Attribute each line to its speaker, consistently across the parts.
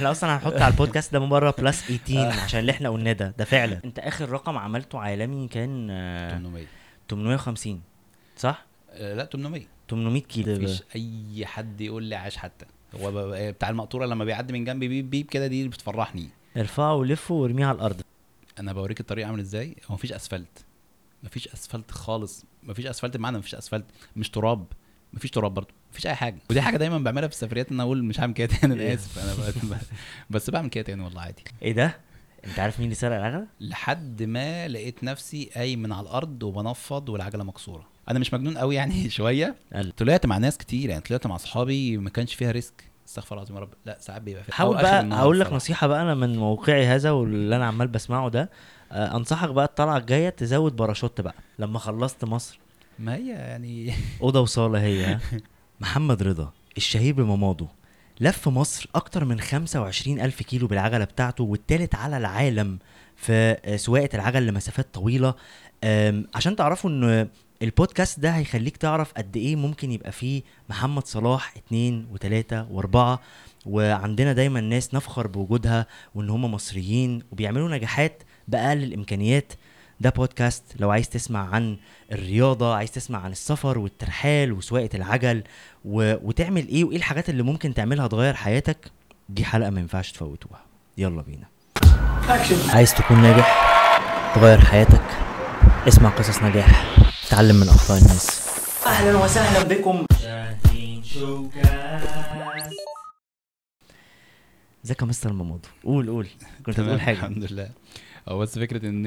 Speaker 1: إحنا أصلا هنحط على البودكاست ده من بره plus 18 عشان اللي إحنا قلناه ده. ده فعلا. انت آخر رقم عملته عالمي كان آه،
Speaker 2: 800
Speaker 1: 850 صح؟
Speaker 2: آه، لا 800
Speaker 1: 800 كيلو.
Speaker 2: مفيش أي حد يقول لي عاش حتى. هو بتاع المقطورة لما بيعدي من جنبي بيب بيب كده دي بتفرحني.
Speaker 1: ارفعه ولفه وارميه على الأرض.
Speaker 2: أنا بوريك الطريق عامل إزاي. هو مفيش أسفلت. مفيش أسفلت خالص. مفيش أسفلت بمعنى مفيش أسفلت. مش تراب. مفيش تراب برضه مفيش أي حاجة. ودي حاجة دايما بعملها في السفريات إن أنا أقول مش هعمل كده تاني أنا آسف. أنا بس بعمل كده تاني والله عادي.
Speaker 1: إيه ده؟ أنت عارف مين اللي سرق العجلة؟
Speaker 2: لحد ما لقيت نفسي قايم من على الأرض وبنفض والعجلة مكسورة. أنا مش مجنون قوي يعني
Speaker 1: شوية.
Speaker 2: طلعت مع ناس كتير يعني طلعت مع أصحابي ما كانش فيها risk. استغفر الله العظيم يا رب. لا ساعات بيبقى فيها
Speaker 1: حاول بقى أقول لك. نصيحة بقى أنا من موقعي هذا واللي أنا عمال بسمعه ده. آه، أنصحك بقى الطلعة الجاية تزود باراشوت بقى. لما خلصت مصر.
Speaker 2: ما هي يعني
Speaker 1: أوضة وصالة هي؟ محمد رضا الشهير بمامادو لف مصر أكتر من 25 ألف كيلو بالعجلة بتاعته والتالت على العالم في سواقة العجل لمسافات طويلة. آم، عشان تعرفوا إن البودكاست ده هيخليك تعرف قد إيه ممكن يبقى فيه محمد صلاح اتنين وتلاتة وأربعة وعندنا دايما ناس نفخر بوجودها وإن هم مصريين وبيعملوا نجاحات بأقل الإمكانيات. ده بودكاست لو عايز تسمع عن الرياضة عايز تسمع عن السفر والترحال وسواقة العجل و... وتعمل إيه وإيه الحاجات اللي ممكن تعملها تغير حياتك دي حلقة ما ينفعش تفوتوها. يلا بينا. عايز تكون ناجح تغير حياتك اسمع قصص نجاح تعلم من أخطاء الناس. أهلا وسهلا بكم. شاهين شوكاس. ازيك يا مستر مامودو قول قول. كنت هتقول حاجة.
Speaker 2: الحمد لله. هو بس فكرة إن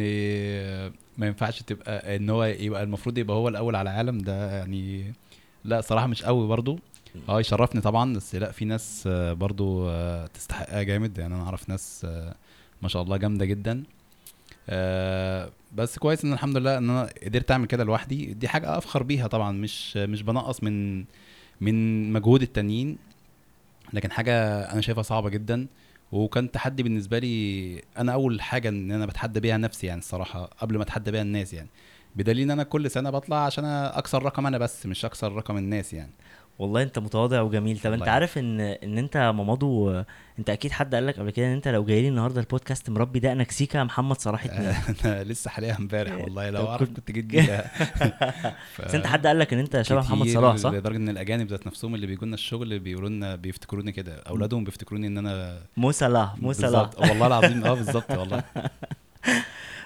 Speaker 2: ما ينفعش تبقى إن هو يبقى المفروض يبقى هو الأول على العالم ده يعني لا صراحة مش قوي برضو. آه يشرفني طبعا بس لا في ناس آه، برضو آه، تستحقها جامد. يعني أنا أعرف ناس آه، ما شاء الله جامدة جدا. آه، بس كويس إن الحمد لله إن أنا قدرت أعمل كده لوحدي. دي حاجة أفخر بيها طبعا مش مش بنقص من من مجهود التانيين. لكن حاجة أنا شايفها صعبة جدا. وكان تحدي بالنسبة لي أنا أول حاجة إن أنا بتحدى بيها نفسي يعني الصراحة قبل ما أتحدى بيها الناس يعني. بدليل إن أنا كل سنة بطلع عشان أكسر رقم أنا بس مش أكسر رقم الناس يعني.
Speaker 1: والله انت متواضع وجميل. طب انت. عارف ان ان انت مامادو انت أكيد حد قال لك قبل كده ان انت لو جاي لي النهارده البودكاست مربي دقنك سيكا يا محمد صلاح اتنين.
Speaker 2: أنا لسه حاليا امبارح والله. لو أعرف
Speaker 1: كنت-
Speaker 2: جيت ف-
Speaker 1: بس انت حد قال لك ان انت شبه محمد صلاح صح؟
Speaker 2: لدرجة إن الأجانب ذات نفسهم اللي بيجوا لنا الشغل بيقولوا لنا بيفتكروني كده. أولادهم بيفتكروني إن أنا
Speaker 1: مو صلاح مو صلاح.
Speaker 2: والله العظيم. آه بالظبط والله.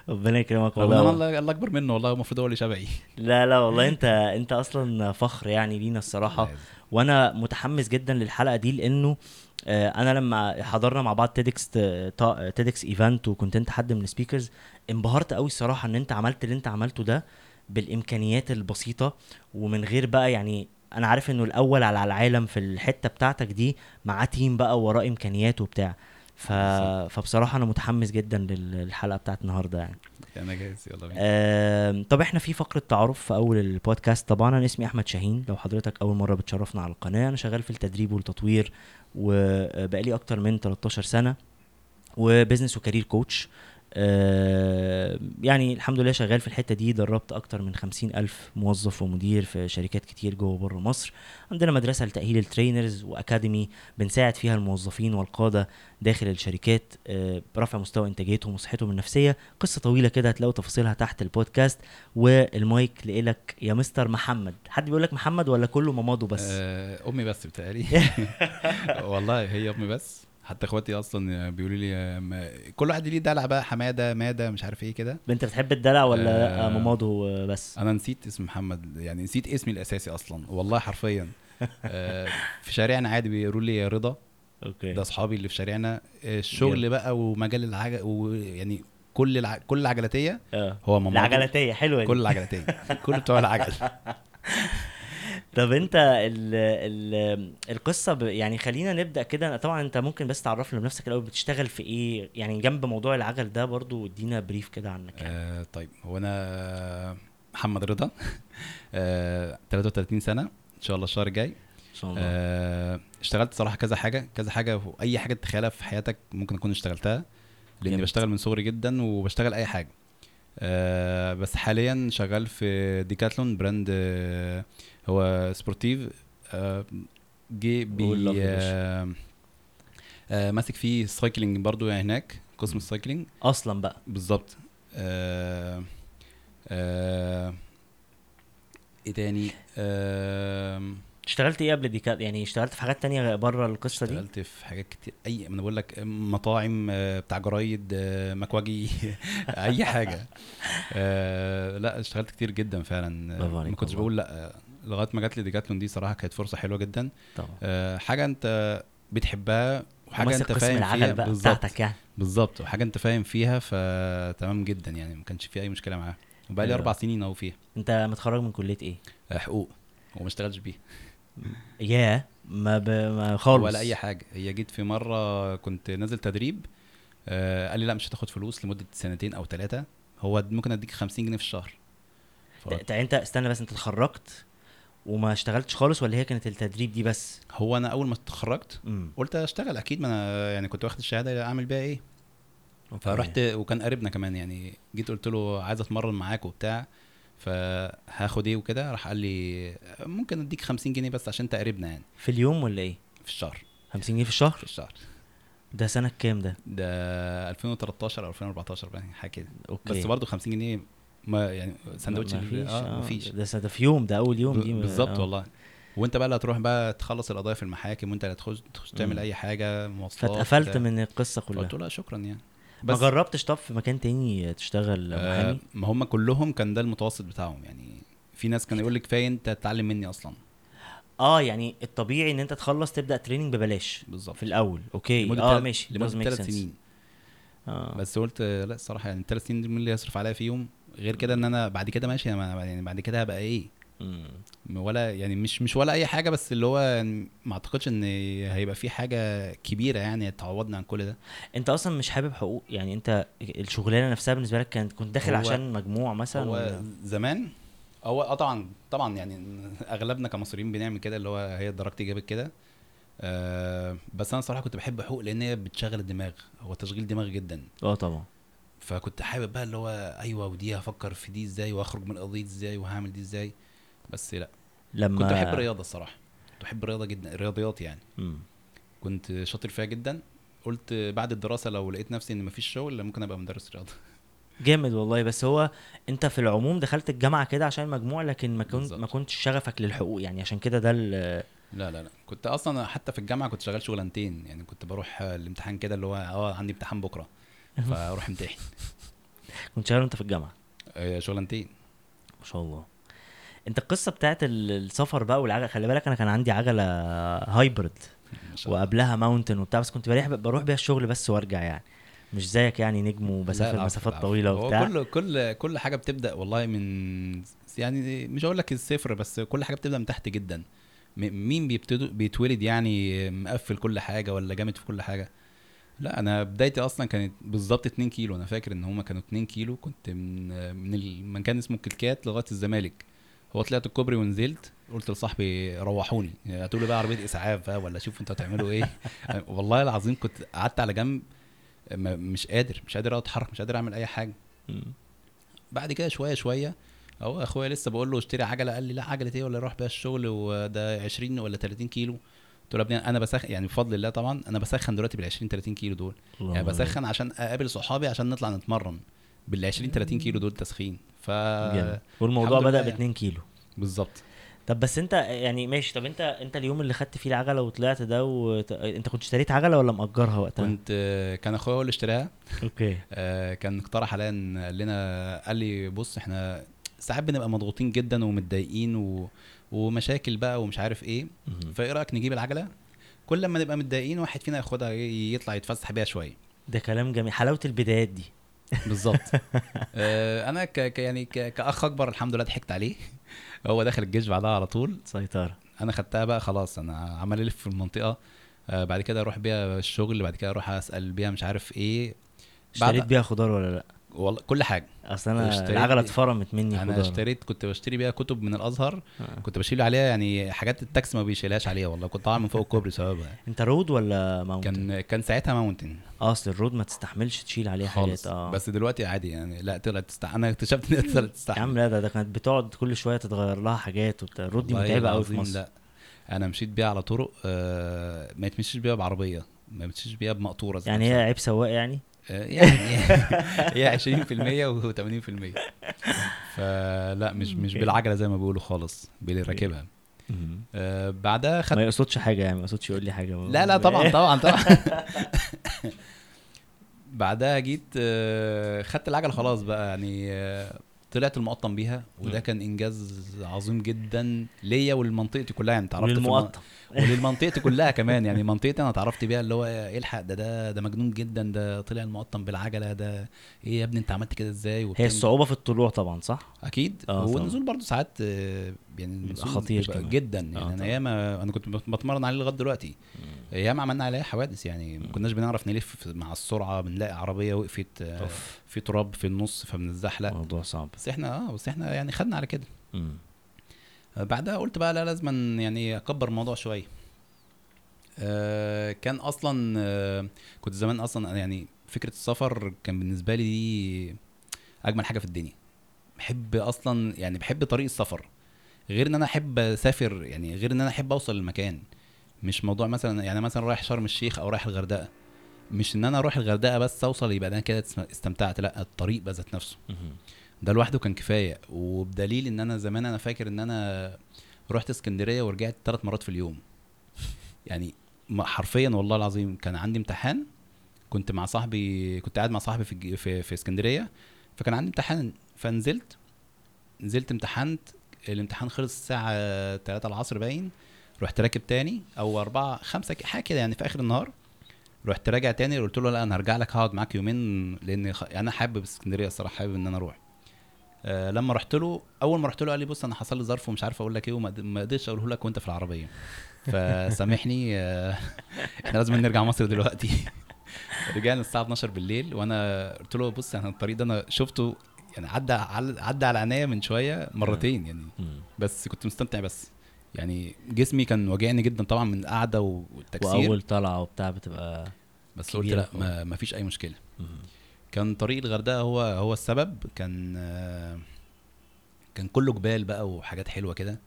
Speaker 1: ربنا يكرمك والله.
Speaker 2: الله الله أكبر منه والله المفروض هو اللي شبهي.
Speaker 1: لا لا والله انت أنت أصلا فخر يعني لينا الصراحة. وأنا متحمس جدا للحلقة دي لأنه آه، أنا لما حضرنا مع بعض TEDx TEDx event وكنت انت حد من ال speakers انبهرت قوي الصراحة إن أنت عملت اللي أنت عملته ده بالإمكانيات البسيطة. ومن غير بقى يعني أنا عارف إنه الأول على العالم في الحتة بتاعتك دي معاه team بقى وراه إمكانيات وبتاع. ف... فبصراحة أنا متحمس جدا لل- للحلقة بتاعت النهارده يعني.
Speaker 2: أنا جاهز يلا بينا.
Speaker 1: آم، طب إحنا في فقرة تعارف في أول البودكاست. طبعا أنا اسمي أحمد شاهين. لو حضرتك أول مرة بتشرفنا على القناة أنا شغال في التدريب والتطوير وبقالي أكتر من 13 سنة و business و career coach آه، يعني الحمد لله شغال في الحتة دي دربت أكتر من خمسين ألف موظف ومدير في شركات كتير جوه وبره مصر. عندنا مدرسة لتأهيل ال trainers و academy بنساعد فيها الموظفين والقادة داخل الشركات آه، برفع مستوى إنتاجيتهم وصحتهم النفسية. قصة طويلة كده هتلاقوا تفاصيلها تحت البودكاست والمايك لإلك يا مستر محمد. حد بيقول لك محمد ولا كله مامادو بس؟
Speaker 2: آه، أمي بس بتهيألي. والله هي أمي بس. حتى اخواتي أصلا بيقولوا لي آه، ما- كل واحد ليه دلع بقى حمادة مادة مش عارف إيه كده.
Speaker 1: انت بتحب الدلع ولا لأ؟
Speaker 2: آه،
Speaker 1: مامادو آه، بس.
Speaker 2: أنا نسيت اسم محمد يعني نسيت اسمي الأساسي أصلا والله حرفيا. آه، في شارعنا عادي بيقولوا لي يا رضا.
Speaker 1: okay.
Speaker 2: ده أصحابي اللي في شارعنا. الشغل بقى ومجال العجل ويعني كل الع... كل العجلاتية
Speaker 1: آه.
Speaker 2: هو ماما
Speaker 1: العجلاتية حلوة
Speaker 2: كل العجلاتية. كل بتوع العجل.
Speaker 1: طب انت ال ال القصة ب... يعني خلينا نبدأ كده. طبعا أنت ممكن بس تعرفنا بنفسك الأول بتشتغل في إيه؟ يعني جنب موضوع العجل ده برضو ادينا brief كده عنك يعني.
Speaker 2: آه طيب هو أنا محمد رضا. آه 33 سنة. إن شاء الله الشهر الجاي.
Speaker 1: شاء الله.
Speaker 2: آه اشتغلت صراحة كذا حاجة كذا حاجة أي حاجة تتخيلها في حياتك ممكن أكون اشتغلتها لأني
Speaker 1: جامد.
Speaker 2: بشتغل من صغري جدا وبشتغل أي حاجة. آه بس حاليا شغال في Decathlon brand آه هو sportive آه جي
Speaker 1: قول
Speaker 2: بي. آه آه ماسك فيه cycling برضو يعني هناك قسم ال
Speaker 1: cycling أصلا بقى.
Speaker 2: بالظبط. آه آه إيه تاني؟ آه
Speaker 1: اشتغلت إيه قبل دي؟ يعني اشتغلت في حاجات تانية بره القصة دي؟
Speaker 2: اشتغلت في حاجات كتير. أي أنا بقول لك مطاعم بتاع جرايد مكواجي أي حاجة. آه، لا اشتغلت كتير جدا فعلا. ما كنتش. بقول لأ. لغاية ما جات لي Decathlon دي صراحة كانت فرصة حلوة جدا.
Speaker 1: طبعا.
Speaker 2: آه، حاجة أنت بتحبها وحاجة
Speaker 1: أنت
Speaker 2: فاهم فيها. بالظبط.
Speaker 1: يعني.
Speaker 2: بالظبط. وحاجة أنت فاهم فيها فتمام جدا يعني ما كانش في أي مشكلة معاها. وبقى لي. أربع سنين أهو فيها.
Speaker 1: أنت متخرج من كلية إيه؟
Speaker 2: آه، حقوق. وما اشتغلتش بيها.
Speaker 1: ياه ما, ب... ما خالص.
Speaker 2: ولا أي حاجة. هي جيت في مرة كنت نازل تدريب آه قال لي لا مش هتاخد فلوس لمدة سنتين أو ثلاثة هو ممكن أديك 50 جنيه في الشهر. ف-
Speaker 1: ت- أنت استنى بس أنت اتخرجت وما اشتغلتش خالص ولا هي كانت التدريب دي بس؟
Speaker 2: هو أنا أول ما اتخرجت قلت أشتغل أكيد ما أنا يعني كنت واخد الشهادة أعمل بيها إيه؟ فرحت وكان قريبنا كمان يعني جيت قلت له عايز أتمرن معاك وبتاع فهاخد إيه وكده راح قال لي ممكن أديك 50 جنيه بس عشان انت قريبنا يعني.
Speaker 1: في اليوم ولا إيه؟
Speaker 2: في الشهر.
Speaker 1: 50 جنيه في الشهر؟
Speaker 2: في الشهر.
Speaker 1: ده سنة كام ده؟
Speaker 2: ده 2013 أو 2014 بقى حاجة كده.
Speaker 1: أوكي.
Speaker 2: بس برضه 50 جنيه ما يعني سندوتش
Speaker 1: ما فيش
Speaker 2: آه مفيش
Speaker 1: ده س- ده في يوم ده أول يوم دي
Speaker 2: بالظبط
Speaker 1: آه.
Speaker 2: والله. وأنت بقى اللي هتروح بقى تخلص القضايا في المحاكم وأنت اللي هتخش تخش تعمل. أي حاجة مواصلات
Speaker 1: فاتقفلت. من القصة كلها.
Speaker 2: قلت له لا شكرا يعني.
Speaker 1: ما
Speaker 2: بس
Speaker 1: جربتش طب في مكان تاني تشتغل
Speaker 2: آه
Speaker 1: محامي
Speaker 2: ما هم كلهم كان ده المتوسط بتاعهم يعني. في ناس كان يقول لي كفايه أنت تتعلم مني أصلا.
Speaker 1: آه يعني الطبيعي إن أنت تخلص تبدأ training ببلاش
Speaker 2: بالظبط.
Speaker 1: في الأول. okay.
Speaker 2: لمدة آه
Speaker 1: ماشي. لمدة
Speaker 2: ثلاث. سنين.
Speaker 1: آه.
Speaker 2: بس قلت آه، لا الصراحة يعني الثلاث سنين دول مين اللي يصرف عليا فيهم غير كده إن أنا بعد كده ماشي يعني بعد كده هبقى
Speaker 1: إيه.
Speaker 2: ولا يعني مش مش ولا أي حاجة بس اللي هو يعني ما أعتقدش إن هيبقى في حاجة كبيرة يعني تعوضنا عن كل ده.
Speaker 1: أنت أصلا مش حابب حقوق يعني أنت الشغلانة نفسها بالنسبة لك كانت كنت داخل عشان مجموع مثلا
Speaker 2: هو
Speaker 1: ولا؟
Speaker 2: زمان هو آه طبعا طبعا يعني أغلبنا كمصريين بنعمل كده اللي هو هي درجتي جابت كده. آه بس أنا صراحة كنت بحب حقوق لأن هي بتشغل الدماغ هو تشغيل دماغ جدا.
Speaker 1: آه طبعا.
Speaker 2: فكنت حابب بقى اللي هو أيوه ودي هفكر في دي إزاي واخرج من القضية دي إزاي وهعمل دي إزاي. بس لأ
Speaker 1: لما
Speaker 2: كنت بحب الرياضة الصراحة. كنت بحب الرياضة جدا الرياضيات يعني.
Speaker 1: مم.
Speaker 2: كنت شاطر فيها جدا. قلت بعد الدراسة لو لقيت نفسي إن مفيش شغل ممكن أبقى مدرس رياضة.
Speaker 1: جامد والله. بس هو أنت في العموم دخلت الجامعة كده عشان المجموع لكن ما كنت. ما كنتش شغفك للحقوق يعني. عشان كده ده ال-
Speaker 2: لا لا لا. كنت أصلا حتى في الجامعة كنت شغال شغلانتين يعني. كنت بروح الامتحان كده اللي هو آه عندي امتحان بكرة. فاروح امتحن.
Speaker 1: كنت شغال وانت في الجامعة؟
Speaker 2: آه، شغلانتين.
Speaker 1: ما شاء الله. انت القصة بتاعت ال- السفر بقى والعجله خلي بالك أنا كان عندي عجلة هايبرد. وقبلها ماونتن وبتاع بس كنت بروح بروح بيها الشغل بس وارجع يعني. مش زيك يعني نجم وبسافر مسافات.
Speaker 2: طويلة
Speaker 1: وبتاع؟
Speaker 2: كل كل كل حاجة بتبدأ والله من يعني مش هقول لك الصفر بس كل حاجة بتبدأ من تحت جدا. مين بيبتدوا بيتولد يعني مقفل كل حاجة ولا جامد في كل حاجة؟ لا أنا بدايتي أصلا كانت بالظبط 2 كيلو. أنا فاكر إن هما كانوا 2 كيلو. كنت من من المكان اسمه كلكات لغاية الزمالك. هو طلعت الكوبري ونزلت قلت لصاحبي روحوني. هاتوا لي بقى عربية إسعاف بقى ولا شوفوا أنتوا هتعملوا إيه؟ والله العظيم كنت قعدت على جنب مش قادر مش قادر أتحرك مش قادر أعمل أي
Speaker 1: حاجة.
Speaker 2: بعد كده شوية شوية أهو أخويا لسه بقول له اشتري عجلة. قال لي لا عجلة إيه؟ ولا أروح بيها الشغل وده 20 ولا 30 كيلو. قلت له يا ابني أنا بسخن يعني بفضل الله طبعا أنا بسخن دلوقتي بال 20 30 كيلو دول. يعني. بسخن عشان اقابل صحابي عشان نطلع نتمرن. بال 20 30 كيلو دول تسخين. ف
Speaker 1: جامد. والموضوع بدأ ب
Speaker 2: لله
Speaker 1: 2 كيلو.
Speaker 2: بالظبط.
Speaker 1: طب بس انت يعني ماشي طب انت انت اليوم اللي خدت فيه العجلة وطلعت ده وت... انت كنت اشتريت عجلة ولا مأجرها وقتها؟
Speaker 2: كنت كان أخويا هو اللي اشتراها.
Speaker 1: أوكي.
Speaker 2: آه، كان اقترح عليا إن- قال لنا قال لي بص إحنا ساعات بنبقى مضغوطين جدا ومتضايقين و... ومشاكل بقى ومش عارف
Speaker 1: إيه.
Speaker 2: فإيه رأيك نجيب العجلة؟ كل لما نبقى متضايقين واحد فينا ياخدها يطلع يتفسح بيها شوية.
Speaker 1: ده كلام جميل. حلاوة البدايات دي.
Speaker 2: بالظبط. آه، أنا ك... ك... يعني ك... كأخ أكبر الحمد لله ضحكت عليه. هو داخل الجيش بعدها على طول.
Speaker 1: سيطرة.
Speaker 2: أنا خدتها بقى خلاص أنا عمال ألف في المنطقة. آه، بعد كده أروح بيها الشغل بعد كده أروح أسأل بيها مش عارف إيه.
Speaker 1: اشتريت بيها خضار ولا لأ؟
Speaker 2: والله كل
Speaker 1: حاجة.
Speaker 2: أصل
Speaker 1: أنا
Speaker 2: العجلة
Speaker 1: اتفرمت مني أنا
Speaker 2: اشتريت كنت بشتري بيها كتب من الأزهر.
Speaker 1: آه.
Speaker 2: كنت بشيل عليها يعني حاجات التاكس ما بيشيلهاش عليها والله. كنت طالع من فوق الكوبري بسببها.
Speaker 1: أنت road ولا mountain؟
Speaker 2: كان كان ساعتها mountain
Speaker 1: آه أصل ال road ما تستحملش تشيل عليه حاجات. آه.
Speaker 2: بس دلوقتي عادي يعني. لا طلعت تستع... أنا اكتشفت ان طلعت
Speaker 1: يا
Speaker 2: تستحمل.
Speaker 1: عم لا ده, ده كانت بتقعد كل شوية تتغير لها حاجات وبتاع. ال road
Speaker 2: دي
Speaker 1: متعبة قوي في مصر.
Speaker 2: لا. أنا مشيت بيها على طرق آه ما يتمشيش بيها بعربية ما بتمشيش بيها بمقطورة
Speaker 1: يعني هي. عيب سواق يعني؟
Speaker 2: آه، يعني هي 20% و80% فلا مش مش. بالعجلة زي ما بيقولوا خالص باللي راكبها. آه، بعدها خدت
Speaker 1: ما يقصدش حاجة يعني ما يقصدش يقول لي حاجة.
Speaker 2: لا لا طبعا طبعا طبعا. بعدها جيت آه، خدت العجلة خلاص بقى يعني آه، طلعت المقطم بيها وده. كان إنجاز عظيم جدا ليا ولمنطقتي كلها يعني الم-
Speaker 1: والمقطم
Speaker 2: وللمنطقتي كلها كمان يعني منطقتي أنا اتعرفت بيها اللي هو إيه الحق ده ده ده مجنون جدا ده طلع المقطم بالعجلة ده إيه يا ابني أنت عملت كده إزاي؟
Speaker 1: هي الصعوبة في الطلوع طبعا صح؟
Speaker 2: أكيد.
Speaker 1: آه،.
Speaker 2: والنزول برضه ساعات آه، يعني
Speaker 1: خطير.
Speaker 2: جدا
Speaker 1: آه،
Speaker 2: يعني أنا
Speaker 1: طبعا.
Speaker 2: ياما أنا كنت بتمرن عليه لغاية دلوقتي. ياما عملنا عليه حوادث يعني ما كناش بنعرف نلف مع السرعة بنلاقي عربية وقفت آه، في تراب في النص فبنتزحلق.
Speaker 1: موضوع صعب.
Speaker 2: بس إحنا آه بس إحنا يعني خدنا على كده. آه، بعدها قلت بقى لا لازم يعني أكبر الموضوع شوية. آه كان أصلا آه كنت زمان أصلا يعني فكرة السفر كان بالنسبة لي دي أجمل حاجة في الدنيا. بحب أصلا يعني بحب طريق السفر. غير إن أنا أحب أسافر يعني غير إن أنا أحب أوصل للمكان مش موضوع مثلا يعني مثلا رايح شرم الشيخ أو رايح الغردقة. مش إن أنا أروح الغردقة بس أوصل يبقى أنا كده استمتعت لأ الطريق بقى ذات نفسه. ده لوحده كان كفاية. وبدليل إن أنا زمان أنا فاكر إن أنا رحت اسكندرية ورجعت ثلاث مرات في اليوم. يعني حرفيا والله العظيم كان عندي امتحان كنت مع صاحبي كنت قاعد مع صاحبي في في, في اسكندرية فكان عندي امتحان. فنزلت نزلت امتحنت الامتحان خلص الساعة 3 العصر باين. رحت راكب تاني أو 4 5 حاجة كده يعني في آخر النهار. رحت راجع تاني قلت له لا أنا هرجع لك هقعد معاك يومين لأن أنا حابب اسكندرية الصراحة حابب إن أنا أروح. آه لما رحت له أول ما رحت له قال لي بص أنا حصل لي ظرف ومش عارف أقول لك إيه وما ما قدرتش أقوله لك وأنت في العربية. فسامحني آه إحنا لازم نرجع مصر دلوقتي. رجعنا الساعة 12 بالليل وأنا قلت له بص يعني الطريق ده أنا شفته يعني عدى عدى على عينيا من شوية مرتين يعني. بس كنت مستمتع بس. يعني جسمي كان واجعني جدا طبعا من القعدة والتكسير.
Speaker 1: وأول طلعة وبتاع بتبقى
Speaker 2: بس قلت لا ما, فيش أي
Speaker 1: مشكلة.
Speaker 2: كان طريق الغردقة هو هو السبب. كان كان كله جبال بقى وحاجات حلوة كده.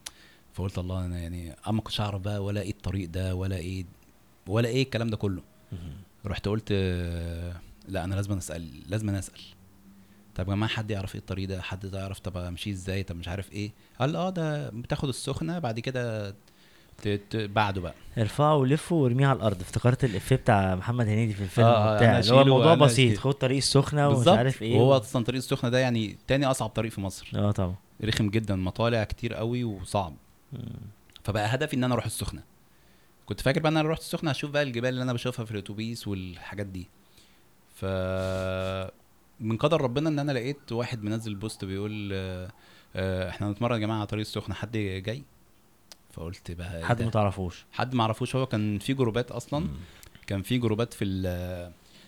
Speaker 2: فقلت الله أنا يعني اما ما كنتش أعرف بقى ولا إيه الطريق ده ولا إيه ولا إيه الكلام ده كله. رحت قلت لا أنا لازم أسأل لازم أسأل. طب يا جماعة حد يعرف إيه الطريق ده؟ حد يعرف طب امشي إزاي؟ طب مش عارف إيه؟ قال آه ده بتاخد السخنة بعد كده بعده بقى.
Speaker 1: ارفعه ولفه وارميه على الأرض. افتكرت الافيه بتاع محمد هنيدي في الفيلم
Speaker 2: آه، آه،
Speaker 1: بتاع اللي هو الموضوع بسيط. خد طريق السخنة ومش عارف إيه.
Speaker 2: وهو أصلا طريق السخنة ده يعني تاني أصعب طريق في مصر.
Speaker 1: آه طبعا.
Speaker 2: رخم جدا مطالع كتير قوي وصعب.
Speaker 1: مم.
Speaker 2: فبقى هدفي إن أنا أروح السخنة. كنت فاكر بقى إن أنا رحت السخنة هشوف بقى الجبال اللي أنا بشوفها في الأتوبيس والحاجات دي. ف من قدر ربنا إن أنا لقيت واحد منزل post بيقول آه، آه، إحنا هنتمرن يا جماعة على طريق السخنة حد جاي؟ فقلت بقى إيه
Speaker 1: حد؟ ما تعرفوش.
Speaker 2: حد ما اعرفوش هو كان في جروبات أصلا.
Speaker 1: مم.
Speaker 2: كان في جروبات في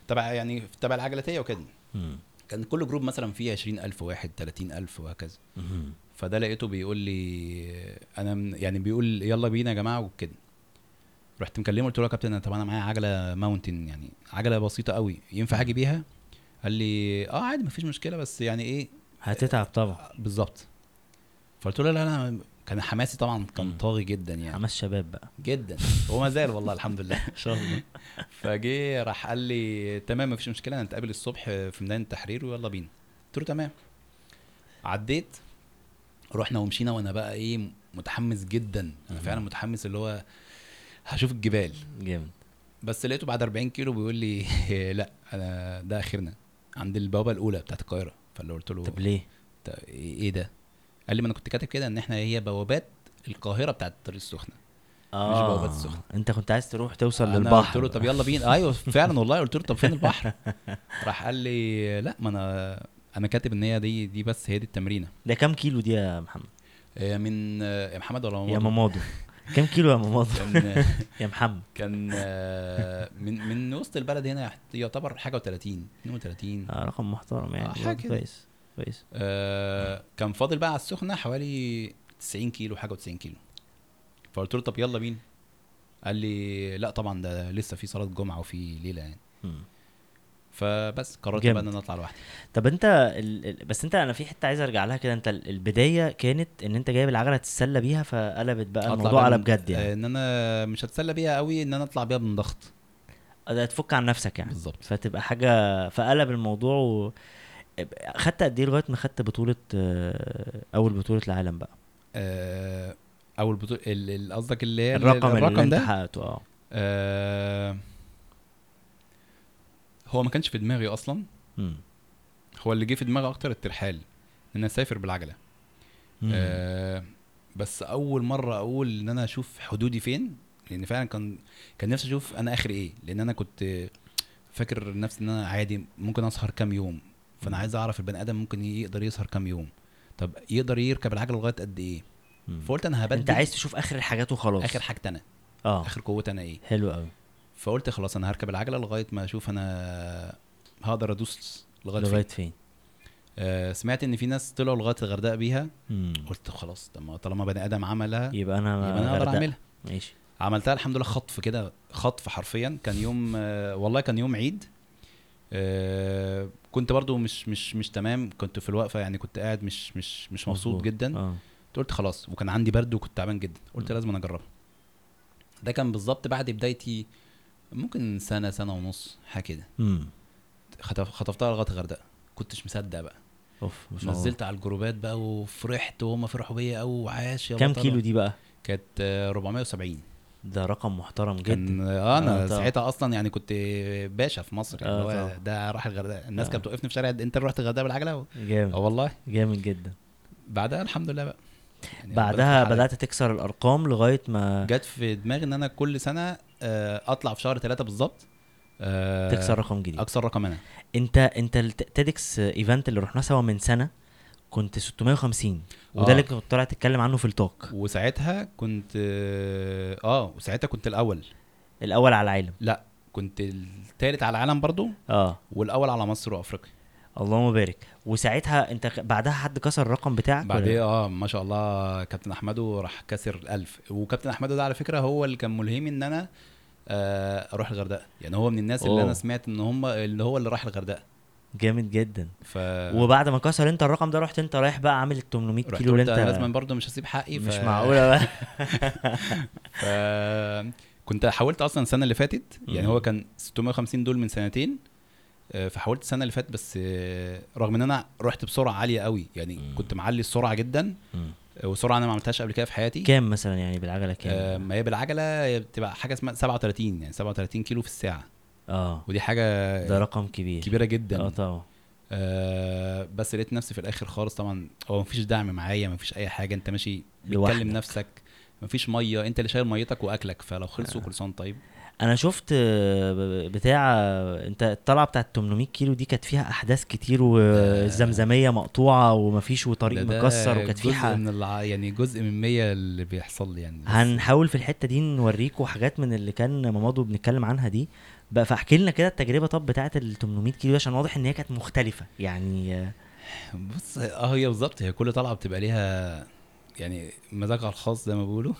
Speaker 2: تبع يعني تبع العجلاتيه وكده. كان كل group مثلا فيه 20000 واحد 30000 وهكذا.
Speaker 1: مم.
Speaker 2: فده لقيته بيقول لي أنا يعني بيقول يلا بينا يا جماعة وكده. رحت مكلمه قلت له يا كابتن طب أنا معايا عجلة mountain يعني عجلة بسيطة قوي ينفع أجي بيها؟ قال لي آه عادي مفيش مشكلة بس يعني إيه؟
Speaker 1: هتتعب طبعا.
Speaker 2: بالظبط. فقلت له لا لا كان حماسي طبعا كان. طاغي جدا يعني.
Speaker 1: حماس شباب بقى.
Speaker 2: جدا. هو ما زال والله الحمد لله.
Speaker 1: إن شاء الله.
Speaker 2: فجه راح قال لي تمام مفيش مشكلة نتقابل الصبح في ميدان التحرير ويلا بينا. قلت له تمام. عديت رحنا ومشينا وأنا بقى إيه متحمس جدا.
Speaker 1: أنا.
Speaker 2: فعلا متحمس اللي هو هشوف الجبال.
Speaker 1: جامد.
Speaker 2: بس لقيته بعد 40 كيلو بيقول لي لا أنا ده آخرنا عند البوابة الأولى بتاعت القاهرة. فاللي قلت له
Speaker 1: طب ليه؟
Speaker 2: "طب إيه إيه ده؟ قال لي ما أنا كنت كاتب كده ان إحنا هي بوابات القاهرة بتاعت الطريق السخنة.
Speaker 1: آه.
Speaker 2: بوابات السخنة.
Speaker 1: انت كنت عايز تروح توصل
Speaker 2: أنا
Speaker 1: للبحر.
Speaker 2: قلت له طب يلا بينا. أيوه فعلا والله قلت له طب فين البحر؟ راح قال لي لا ما أنا أنا كاتب إن هي دي دي بس هي دي التمرينة.
Speaker 1: ده كام كيلو دي يا محمد؟
Speaker 2: هي من يا محمد ولا
Speaker 1: يا؟
Speaker 2: مامادو؟
Speaker 1: كام كيلو يا مامادو؟
Speaker 2: كان
Speaker 1: يا محمد.
Speaker 2: كان آه، من من وسط البلد هنا يعتبر حاجة و30 32
Speaker 1: آه رقم محترم يعني.
Speaker 2: آه، كده.
Speaker 1: كويس. كويس.
Speaker 2: آه، كان فاضل بقى على السخنة حوالي 90 كيلو حاجة و90 كيلو. فقلت له طب يلا بينا. قال لي لا طبعا ده لسه في صلاة جمعة وفي ليلة يعني.
Speaker 1: مم.
Speaker 2: فبس قررت. بقى إن أنا أطلع لوحدي.
Speaker 1: طب أنت ال... بس أنت أنا في حتة عايز أرجع لها كده. أنت ال- البداية كانت إن أنت جايب العجلة تتسلى بيها فقلبت بقى
Speaker 2: أطلع
Speaker 1: الموضوع على بجد يعني.
Speaker 2: آه، إن أنا مش هتسلى بيها قوي إن أنا أطلع بيها من ضغط.
Speaker 1: تفك عن نفسك يعني.
Speaker 2: بالظبط.
Speaker 1: فتبقى حاجة فقلب الموضوع و... خدت قد إيه لغاية ما خدت بطولة آه، أول بطولة العالم بقى؟
Speaker 2: آه، أول بطوله قصدك اللي هي
Speaker 1: الرقم, اللي
Speaker 2: الرقم
Speaker 1: انت
Speaker 2: ده؟
Speaker 1: حققته آه.
Speaker 2: آه، هو ما كانش في دماغي أصلا.
Speaker 1: مم.
Speaker 2: هو اللي جه في دماغي أكتر الترحال إن أنا أسافر
Speaker 1: بالعجلة.
Speaker 2: آه بس أول مرة أقول إن أنا أشوف حدودي فين لأن فعلا كان كان نفسي أشوف أنا آخر إيه. لأن أنا كنت فاكر نفسي إن أنا عادي ممكن أسهر كام يوم.
Speaker 1: فأنا.
Speaker 2: عايز أعرف البني آدم ممكن يقدر يسهر كام يوم. طب يقدر يركب العجله لغاية قد
Speaker 1: إيه.
Speaker 2: فقلت أنا هبدل
Speaker 1: أنت عايز تشوف آخر الحاجات وخلاص.
Speaker 2: آخر حاجتي أنا
Speaker 1: آه.
Speaker 2: آخر قوتي أنا إيه؟
Speaker 1: حلو قوي
Speaker 2: فقلت خلاص أنا هركب العجلة لغاية ما أشوف أنا هقدر أدوس لغاية,
Speaker 1: لغاية
Speaker 2: لغاية
Speaker 1: فين.
Speaker 2: آه سمعت إن في ناس طلعوا لغاية الغردقة بيها.
Speaker 1: مم.
Speaker 2: قلت خلاص طب ما طالما بني آدم عملها
Speaker 1: يبقى أنا
Speaker 2: يبقى أنا
Speaker 1: أقدر.
Speaker 2: أعملها.
Speaker 1: ماشي.
Speaker 2: عملتها الحمد لله خطف كده خطف حرفيا. كان يوم آه، والله كان يوم عيد. آه، كنت برضو مش مش مش تمام. كنت في الوقفة يعني كنت قاعد مش مش مش مبسوط. جدا.
Speaker 1: آه.
Speaker 2: قلت خلاص وكان عندي برد وكنت تعبان جدا. قلت
Speaker 1: مم.
Speaker 2: لازم أنا اجربها ده كان بالظبط بعد بدايتي ممكن سنة سنة ونص حاجة كده. خطف خطفتها لغاية الغردقه كنتش مصدق بقى.
Speaker 1: أوف
Speaker 2: نزلت على الجروبات بقى وفرحت وهم فرحوا بيا قوي وعاش يا
Speaker 1: كام. كيلو دي بقى؟
Speaker 2: كانت آه، 470
Speaker 1: ده رقم محترم
Speaker 2: كان
Speaker 1: جدا.
Speaker 2: آه أنا
Speaker 1: آه،.
Speaker 2: ساعتها أصلا يعني كنت باشا في مصر يعني
Speaker 1: آه،
Speaker 2: هو. ده راح الغردقة. الناس
Speaker 1: آه.
Speaker 2: كانت بتوقفني في شارع أنت رحت الغردقة بالعجلة؟ آه
Speaker 1: جامد
Speaker 2: والله.
Speaker 1: جامد جدا.
Speaker 2: بعدها الحمد لله بقى. يعني
Speaker 1: بعدها. بدأت تكسر الأرقام لغاية ما
Speaker 2: جت في دماغي إن أنا كل سنة آه، أطلع في شهر ثلاثة بالظبط. آه،
Speaker 1: تكسر رقم جديد.
Speaker 2: أكسر رقم أنا.
Speaker 1: أنت أنت ال TEDx event اللي رحناه سوا من سنة كنت 650 وده
Speaker 2: آه.
Speaker 1: اللي كنت طالع تتكلم عنه في ال talk
Speaker 2: وساعتها كنت آه آه، وساعتها كنت الأول.
Speaker 1: الأول على العالم.
Speaker 2: لا كنت الثالث على العالم برضو
Speaker 1: آه.
Speaker 2: والأول على مصر وأفريقيا.
Speaker 1: اللهم بارك. وساعتها أنت بعدها حد كسر الرقم بتاعك؟ ولا؟
Speaker 2: بعدين آه ما شاء الله كابتن أحمدو راح كسر الألف وكابتن أحمدو ده على فكرة هو اللي كان ملهمي إن أنا آه، أروح الغردقة. يعني هو من الناس اللي
Speaker 1: أوه.
Speaker 2: أنا سمعت إن هم اللي هو اللي راح الغردقة.
Speaker 1: جامد جدا
Speaker 2: ف
Speaker 1: وبعد ما كسر انت الرقم ده رحت انت رايح بقى عامل ال 800
Speaker 2: رحت
Speaker 1: كيلو اللي انت
Speaker 2: لازم برضه مش هسيب حقي
Speaker 1: مش معقولة بقى
Speaker 2: ف... كنت حاولت أصلا السنة اللي فاتت يعني. هو كان 650 دول من سنتين آه، فحاولت السنة اللي فاتت بس آه، رغم إن أنا رحت بسرعة عالية قوي يعني
Speaker 1: مم.
Speaker 2: كنت معلي السرعة جدا
Speaker 1: مم.
Speaker 2: آه، وسرعة أنا ما عملتهاش قبل كده في حياتي
Speaker 1: كام مثلا يعني
Speaker 2: بالعجلة
Speaker 1: كام؟
Speaker 2: ما هي بالعجلة بتبقى حاجة اسمها 37 يعني 37 كيلو في الساعة
Speaker 1: آه.
Speaker 2: ودي حاجة
Speaker 1: ده رقم كبير.
Speaker 2: كبيرة جدا.
Speaker 1: آه طبعا.
Speaker 2: آه بس لقيت نفسي في الآخر خالص طبعا هو مفيش دعم معايا مفيش أي حاجة أنت ماشي. بتكلم نفسك مفيش مية أنت اللي شايل ميتك وأكلك فلو خلصوا
Speaker 1: آه.
Speaker 2: كل سنة طيب.
Speaker 1: أنا شفت آه، بتاع أنت الطلعة بتاعت 800 كيلو دي كانت فيها أحداث كتير والزمزميه مقطوعة ومفيش وطريق
Speaker 2: ده- ده
Speaker 1: مكسر وكانت في
Speaker 2: جزء من الع... يعني جزء من 100 اللي بيحصل لي يعني.
Speaker 1: هنحاول في الحتة دي نوريكم حاجات من اللي كان مامادو بنتكلم عنها دي. بقى فاحكي لنا كده التجربة طب بتاعت ال 800 كيلو عشان واضح إن هي كانت مختلفة. يعني
Speaker 2: بص آه هي بالظبط هي كل طلعة بتبقى ليها يعني مزاجها الخاص زي ما بيقولوا.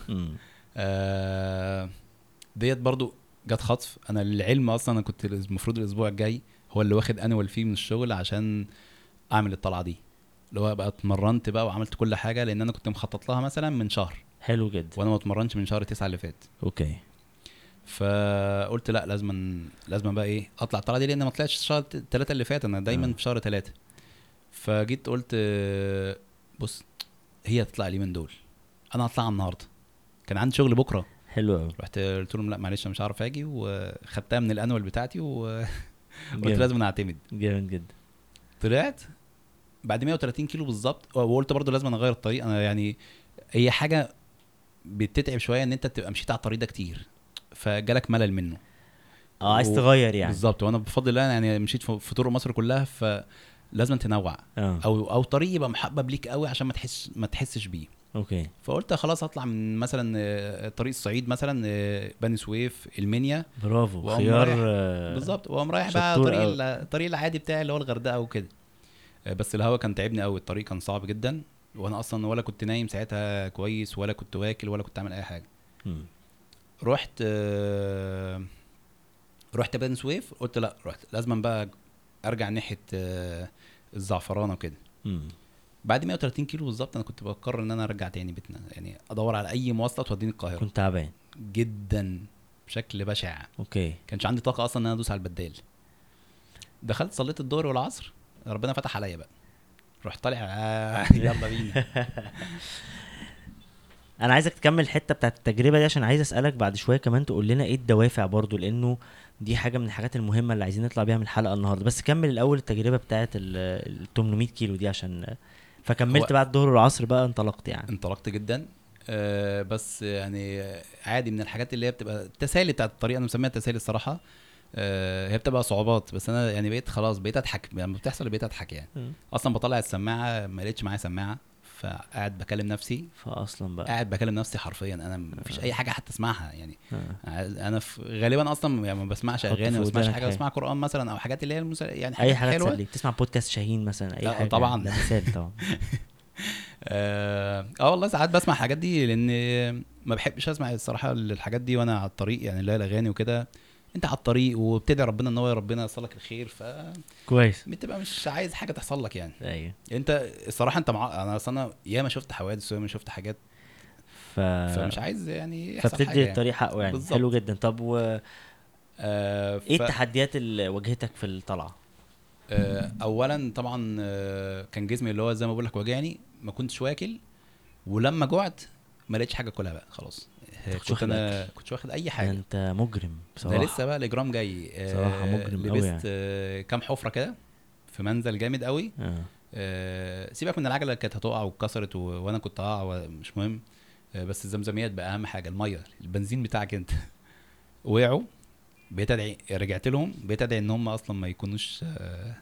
Speaker 2: آه ديت برضو جت خطف. أنا للعلم أصلا أنا كنت المفروض الأسبوع الجاي هو اللي واخد انوال فيه من الشغل عشان أعمل الطلعة دي. اللي هو بقى اتمرنت بقى وعملت كل حاجة لأن أنا كنت مخطط لها مثلا من شهر.
Speaker 1: حلو جدا.
Speaker 2: وأنا ما اتمرنتش من شهر تسعة اللي فات.
Speaker 1: أوكي.
Speaker 2: فقلت لا لازم لازم بقى إيه أطلع الطلعة دي لأن ما طلعتش شهر ثلاثة اللي فات. أنا دايما
Speaker 1: آه.
Speaker 2: في شهر ثلاثة فجيت قلت بص هي هتطلع اليومين دول. أنا هطلع النهارده. كان عندي شغل بكرة.
Speaker 1: حلو قوي
Speaker 2: رحت قلت لهم لا معلش أنا مش هعرف آجي وخدتها من الأنوال بتاعتي وقلت لازم أعتمد.
Speaker 1: جامد جدا.
Speaker 2: طلعت بعد 130 كيلو بالظبط وقلت برضو لازم أغير الطريق. أنا يعني هي حاجة بتتعب شوية إن أنت تبقى مشيت على الطريق ده كتير فجالك ملل منه.
Speaker 1: آه عايز تغير يعني.
Speaker 2: بالظبط. وأنا بفضل الله يعني مشيت في طرق مصر كلها فلازم تنوع.
Speaker 1: آه.
Speaker 2: أو أو طريق يبقى محبب ليك قوي عشان ما تحس ما تحسش بيه.
Speaker 1: okay.
Speaker 2: فقلت خلاص اطلع من مثلا آه، طريق الصعيد مثلا آه، بني سويف المنيا
Speaker 1: برافو. خيار آه،
Speaker 2: بالظبط. وقام رايح بقى طريق الطريق العادي بتاعي اللي هو الغردقة وكده. بس الهوا كان تعبني قوي الطريق كان صعب جدا. وأنا أصلا ولا كنت نايم ساعتها كويس ولا كنت واكل ولا كنت عامل أي حاجة.
Speaker 1: مم.
Speaker 2: رحت رحت بني سويف. قلت لا رحت. لازم بقى أرجع ناحية الزعفرانة وكده. بعد 130 كيلو بالظبط أنا كنت بقرر إن أنا أرجع تاني بيتنا يعني أدور على أي مواصلة توديني القاهرة.
Speaker 1: كنت تعبان.
Speaker 2: جدا بشكل بشع.
Speaker 1: أوكي.
Speaker 2: كانش عندي طاقة أصلا إن أنا أدوس على البدال. دخلت صليت الظهر والعصر ربنا فتح عليا بقى. رحت طالع آه يلا بينا.
Speaker 1: أنا عايزك تكمل الحتة بتاعت التجربة دي عشان عايز أسألك بعد شوية كمان تقول لنا إيه الدوافع برضو لأنه دي حاجة من الحاجات المهمة اللي عايزين نطلع بيها من الحلقة النهارده. بس كمل الأول التجربة بتاعت ال 800 كيلو دي عشان فكملت بعد الظهر والعصر بقى انطلقت يعني.
Speaker 2: انطلقت جدا. آه بس يعني عادي من الحاجات اللي هي بتبقى التسالي بتاعت الطريق أنا مسميها التسالي الصراحة. آه هي بتبقى صعوبات بس أنا يعني بقيت خلاص بقيت أضحك لما بتحصل بقيت أضحك يعني. أصلا بطلع السماعة ما لقيتش معايا سماعة. فقاعد بكلم نفسي.
Speaker 1: فاصلا بقى.
Speaker 2: قاعد بكلم نفسي حرفيا. أنا مفيش أي حاجة حتى أسمعها يعني.
Speaker 1: آه.
Speaker 2: عايز- أنا في غالبا أصلا يعني ما بسمعش
Speaker 1: أغاني
Speaker 2: ما بسمعش
Speaker 1: حاجة.
Speaker 2: بسمع قرآن مثلا أو حاجات اللي هي المسل... يعني
Speaker 1: أي
Speaker 2: حاجات
Speaker 1: حاجة
Speaker 2: حلوة.
Speaker 1: تسليك. تسمع بودكاست شاهين مثلا
Speaker 2: أي
Speaker 1: حاجة.
Speaker 2: طبعاً.
Speaker 1: ده مثال طبعا.
Speaker 2: آه آه والله ساعات بسمع الحاجات دي لأن ما بحبش أسمع الصراحة الحاجات دي وأنا على الطريق يعني اللي هي الأغاني وكده. انت على الطريق وبتدعي ربنا ان هو ربنا يوصلك الخير فبتبقى
Speaker 1: كويس.
Speaker 2: مش عايز حاجة تحصل لك يعني.
Speaker 1: أيوه.
Speaker 2: انت الصراحة انت مع... أنا أصلا ياما شفت حوادث وياما شفت حاجات.
Speaker 1: ف
Speaker 2: فمش عايز يعني
Speaker 1: فبتدي
Speaker 2: يعني.
Speaker 1: الطريق حقه يعني.
Speaker 2: بالظبط.
Speaker 1: حلو جدا. طب وايه
Speaker 2: آه ف...
Speaker 1: التحديات اللي واجهتك في الطلعة؟
Speaker 2: آه، اولا طبعا آه، كان جسمي اللي هو زي ما بقول لك واجعني ما كنتش واكل ولما جوعت ما لقيتش حاجة أكلها بقى خلاص. كنت
Speaker 1: واخد
Speaker 2: أنا كنتش واخد أي
Speaker 1: ده
Speaker 2: حاجة
Speaker 1: أنت مجرم
Speaker 2: ده
Speaker 1: بصراحه
Speaker 2: لسه بقى الاجرام جاي. آه،
Speaker 1: صراحة مجرم
Speaker 2: لبست
Speaker 1: يعني.
Speaker 2: آه، كام حفرة كده في منزل جامد قوي
Speaker 1: آه.
Speaker 2: آه، سيبك من العجلة اللي كانت هتقع واتكسرت و... وأنا كنت هقع مش مهم. آه، بس الزمزميات بقى أهم حاجة المية البنزين بتاعك أنت. وقعوا. بقيت أدعي رجعت لهم. بقيت أدعي إن هم أصلا ما يكونوش آه،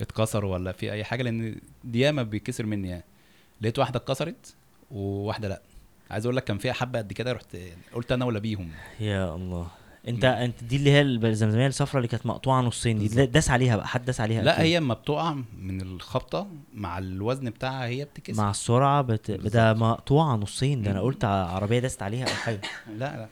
Speaker 2: اتكسروا ولا في أي حاجة لأن دي ياما بيتكسر مني يعني. لقيت واحدة اتكسرت وواحدة لأ. عايز أقول لك كان فيها حبة قد كده رحت قلت أنا ولا بيهم.
Speaker 1: يا الله. أنت أنت دي اللي هي الزمزميه الصفراء اللي كانت مقطوعة نصين دي. داس عليها بقى حد داس عليها؟
Speaker 2: لا
Speaker 1: أكيد.
Speaker 2: هي اما بتقع من الخبطة مع الوزن بتاعها هي بتتكسر.
Speaker 1: مع السرعة بت... ده مقطوعة نصين ده
Speaker 2: أنا.
Speaker 1: قلت عربية داست عليها أو حاجة.
Speaker 2: لا لا.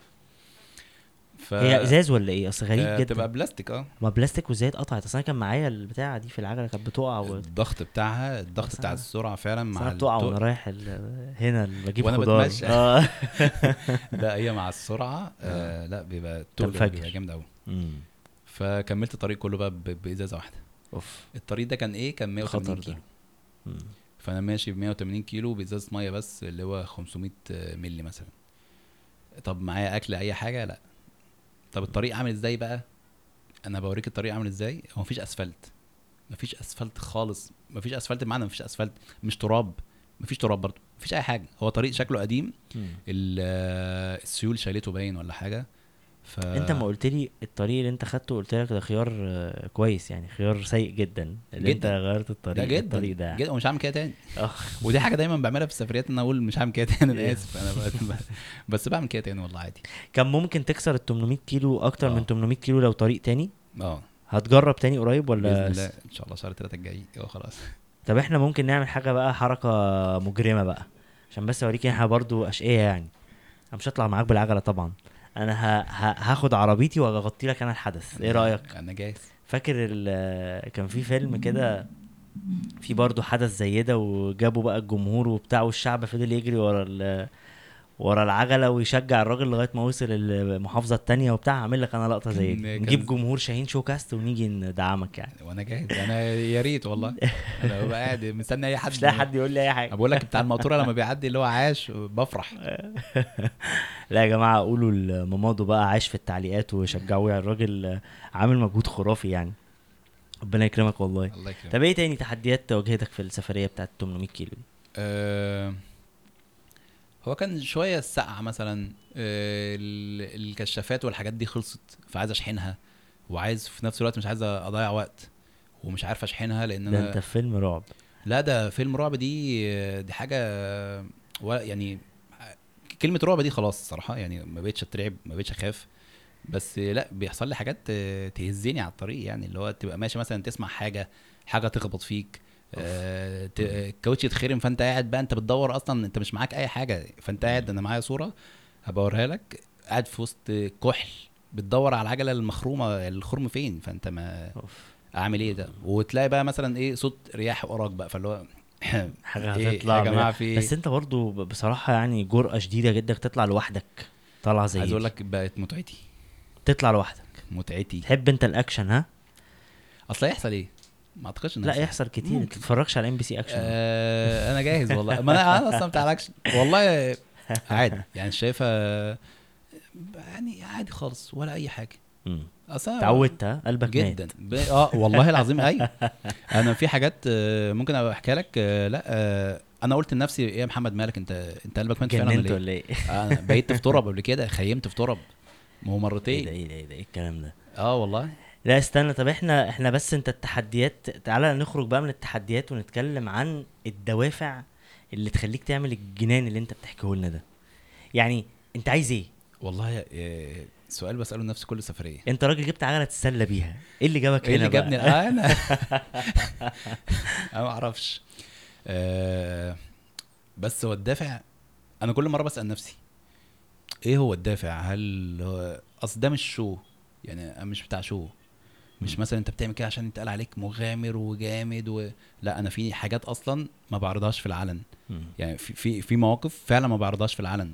Speaker 2: ف...
Speaker 1: هي إزاز ولا إيه؟ أصل غريب
Speaker 2: آه،
Speaker 1: جدا.
Speaker 2: تبقى بلاستيك آه.
Speaker 1: ما بلاستيك وازاي اتقطعت أصل أنا كان معايا البتاعة دي في العجلة كانت بتقع و...
Speaker 2: الضغط بتاعها الضغط بتاع السرعة فعلا مع
Speaker 1: بتقع وأنا رايح ال... هنا بجيب خضار.
Speaker 2: بتمشى.
Speaker 1: آه.
Speaker 2: لا هي مع السرعة آه لا بيبقى التقل
Speaker 1: تنفجر.
Speaker 2: بيبقى جامد قوي. فكملت الطريق كله بقى ب- بإزازة واحدة.
Speaker 1: أوف.
Speaker 2: الطريق ده كان إيه؟ كان 180
Speaker 1: خطر ده.
Speaker 2: كيلو. فأنا ماشي ب 180 كيلو بإزازة مية بس اللي هو 500 مللي مثلا. طب معايا أكل أي حاجة؟ لا. طب الطريق عامل إزاي بقى؟ أنا بوريك الطريق عامل إزاي؟ هو مفيش أسفلت. مفيش أسفلت خالص. مفيش أسفلت بمعنى مفيش أسفلت. مش تراب. مفيش تراب برضه. مفيش أي حاجة. هو طريق شكله قديم. آه، السيول شايلته باين ولا حاجة. ف
Speaker 1: انت ما قلت لي الطريق اللي انت خدته قلت لك ده خيار آه، كويس يعني خيار سيء جدا. اللي انت
Speaker 2: جداً.
Speaker 1: غيرت الطريق
Speaker 2: ده جدا.
Speaker 1: الطريق ده.
Speaker 2: جدا. ومش هعمل كده تاني.
Speaker 1: آه.
Speaker 2: ودي حاجة دايما بعملها في السفريات إن أنا أقول مش هعمل كده تاني أنا آسف. أنا بس بعمل كده تاني والله عادي.
Speaker 1: كان ممكن تكسر ال 800 كيلو أكتر
Speaker 2: آه.
Speaker 1: من 800 كيلو لو طريق تاني؟
Speaker 2: آه.
Speaker 1: هتجرب تاني قريب ولا
Speaker 2: بإذن الله. إن شاء الله شهر ثلاثة الجاي. آه خلاص.
Speaker 1: طب إحنا ممكن نعمل حاجة بقى حركة مجرمة بقى. عشان بس أوريك إحنا برضو أشقية يعني. أنا مش هطلع معاك بالعجلة طبعا. أنا ه... ه... هاخد عربيتي وأغطي لك أنا الحدث. إيه رأيك؟
Speaker 2: أنا جاهز.
Speaker 1: فاكر ال... كان في فيلم كده في برضو حدث زي ده وجابوا بقى الجمهور وبتاع والشعب فضل يجري ورا ال... ورا العجلة ويشجع الراجل لغاية ما وصل المحافظة التانية وبتاع هعمل لك أنا لقطة زي دي. نجيب جمهور شاهين شو كاست ونيجي ندعمك يعني.
Speaker 2: وأنا جاهز. أنا يا ريت والله. أنا ببقى قاعد مستني أي حد
Speaker 1: مش لاقي حد يقول لي أي حاجة.
Speaker 2: بقول لك بتاع المقطورة لما بيعدي اللي هو عاش بفرح.
Speaker 1: لا يا جماعة قولوا لمامادو بقى عاش في التعليقات وشجعوه يعني. الراجل عامل مجهود خرافي يعني. ربنا يكرمك والله.
Speaker 2: الله يكرمك.
Speaker 1: طب إيه تاني تحديات واجهتك في السفرية بتاعت 800 كيلو دي؟
Speaker 2: آه، هو كان شوية السقعة مثلا آه، ال- الكشافات والحاجات دي خلصت فعايز أشحنها وعايز في نفس الوقت مش عايز أضيع وقت ومش عارف أشحنها لأن
Speaker 1: ده
Speaker 2: أنا
Speaker 1: أنت في فيلم رعب.
Speaker 2: لا ده فيلم رعب دي دي حاجة ولا يعني كلمة رعب دي خلاص الصراحه يعني ما بقتش أترعب ما بقتش أخاف. بس لا بيحصل لي حاجات تهزني على الطريق يعني اللي هو تبقى ماشي مثلا تسمع حاجة حاجة تخبط فيك آه، الكاوتش يتخرم فانت قاعد بقى انت بتدور أصلا انت مش معاك أي حاجة. فانت قاعد أنا معايا صورة هبقى اوريها لك. قاعد في وسط كحل بتدور على العجلة المخرومة الخرم فين؟ فانت ما. أعمل إيه ده؟ وتلاقي بقى مثلا إيه صوت رياح وراك بقى. فاللي هو
Speaker 1: حاجة
Speaker 2: إيه
Speaker 1: هتطلع
Speaker 2: يا
Speaker 1: جماعة
Speaker 2: في إيه؟
Speaker 1: بس أنت برضو بصراحة يعني جرأة شديدة جدا تطلع لوحدك طالعة زي
Speaker 2: عايز. أقول لك بقت متعتي.
Speaker 1: تطلع لوحدك.
Speaker 2: متعتي.
Speaker 1: تحب أنت الأكشن ها؟
Speaker 2: أصل هيحصل إيه؟ ما أعتقدش
Speaker 1: لا. يحصل كتير. انت تتفرجش على MBC Action.
Speaker 2: آه أنا جاهز والله. ما أنا أنا أصلا بتاع الأكشن. والله عادي. يعني شايفها يعني عادي خالص ولا أي
Speaker 1: حاجة.
Speaker 2: أصلا
Speaker 1: اتعودت قلبك
Speaker 2: جدا. ب... آه والله العظيم اي أنا في حاجات آه، ممكن أبقى أحكيها لك. آه، لا أنا قلت لنفسي إيه يا محمد مالك انت أنت قلبك مات فعلا ولا
Speaker 1: ولا إيه؟
Speaker 2: إيه؟ أنا بقيت في تراب قبل كده خيمت في تراب. ما هو مرتين.
Speaker 1: إيه ده إيه ده إيه الكلام ده؟
Speaker 2: آه والله.
Speaker 1: لا استنى. طب إحنا إحنا بس أنت التحديات تعالى نخرج بقى من التحديات ونتكلم عن الدوافع اللي تخليك تعمل الجنان اللي أنت بتحكيه لنا ده. يعني أنت عايز إيه؟
Speaker 2: والله آه، سؤال بسأله لنفسي كل سفرية.
Speaker 1: أنت راجل جبت عجلة تتسلى بيها، إيه اللي جابك
Speaker 2: إيه
Speaker 1: هنا
Speaker 2: اللي
Speaker 1: بقى؟
Speaker 2: جابني؟ آه، أنا أنا ما أعرفش. آه، بس هو الدافع أنا كل مرة بسأل نفسي إيه هو الدافع؟ هل هو أصل ده مش شو يعني أنا مش بتاع شو مش. مثلا أنت بتعمل كده عشان يتقال عليك مغامر وجامد و... لا أنا في حاجات أصلا ما بعرضهاش في العلن. يعني في في في مواقف فعلا ما بعرضهاش في العلن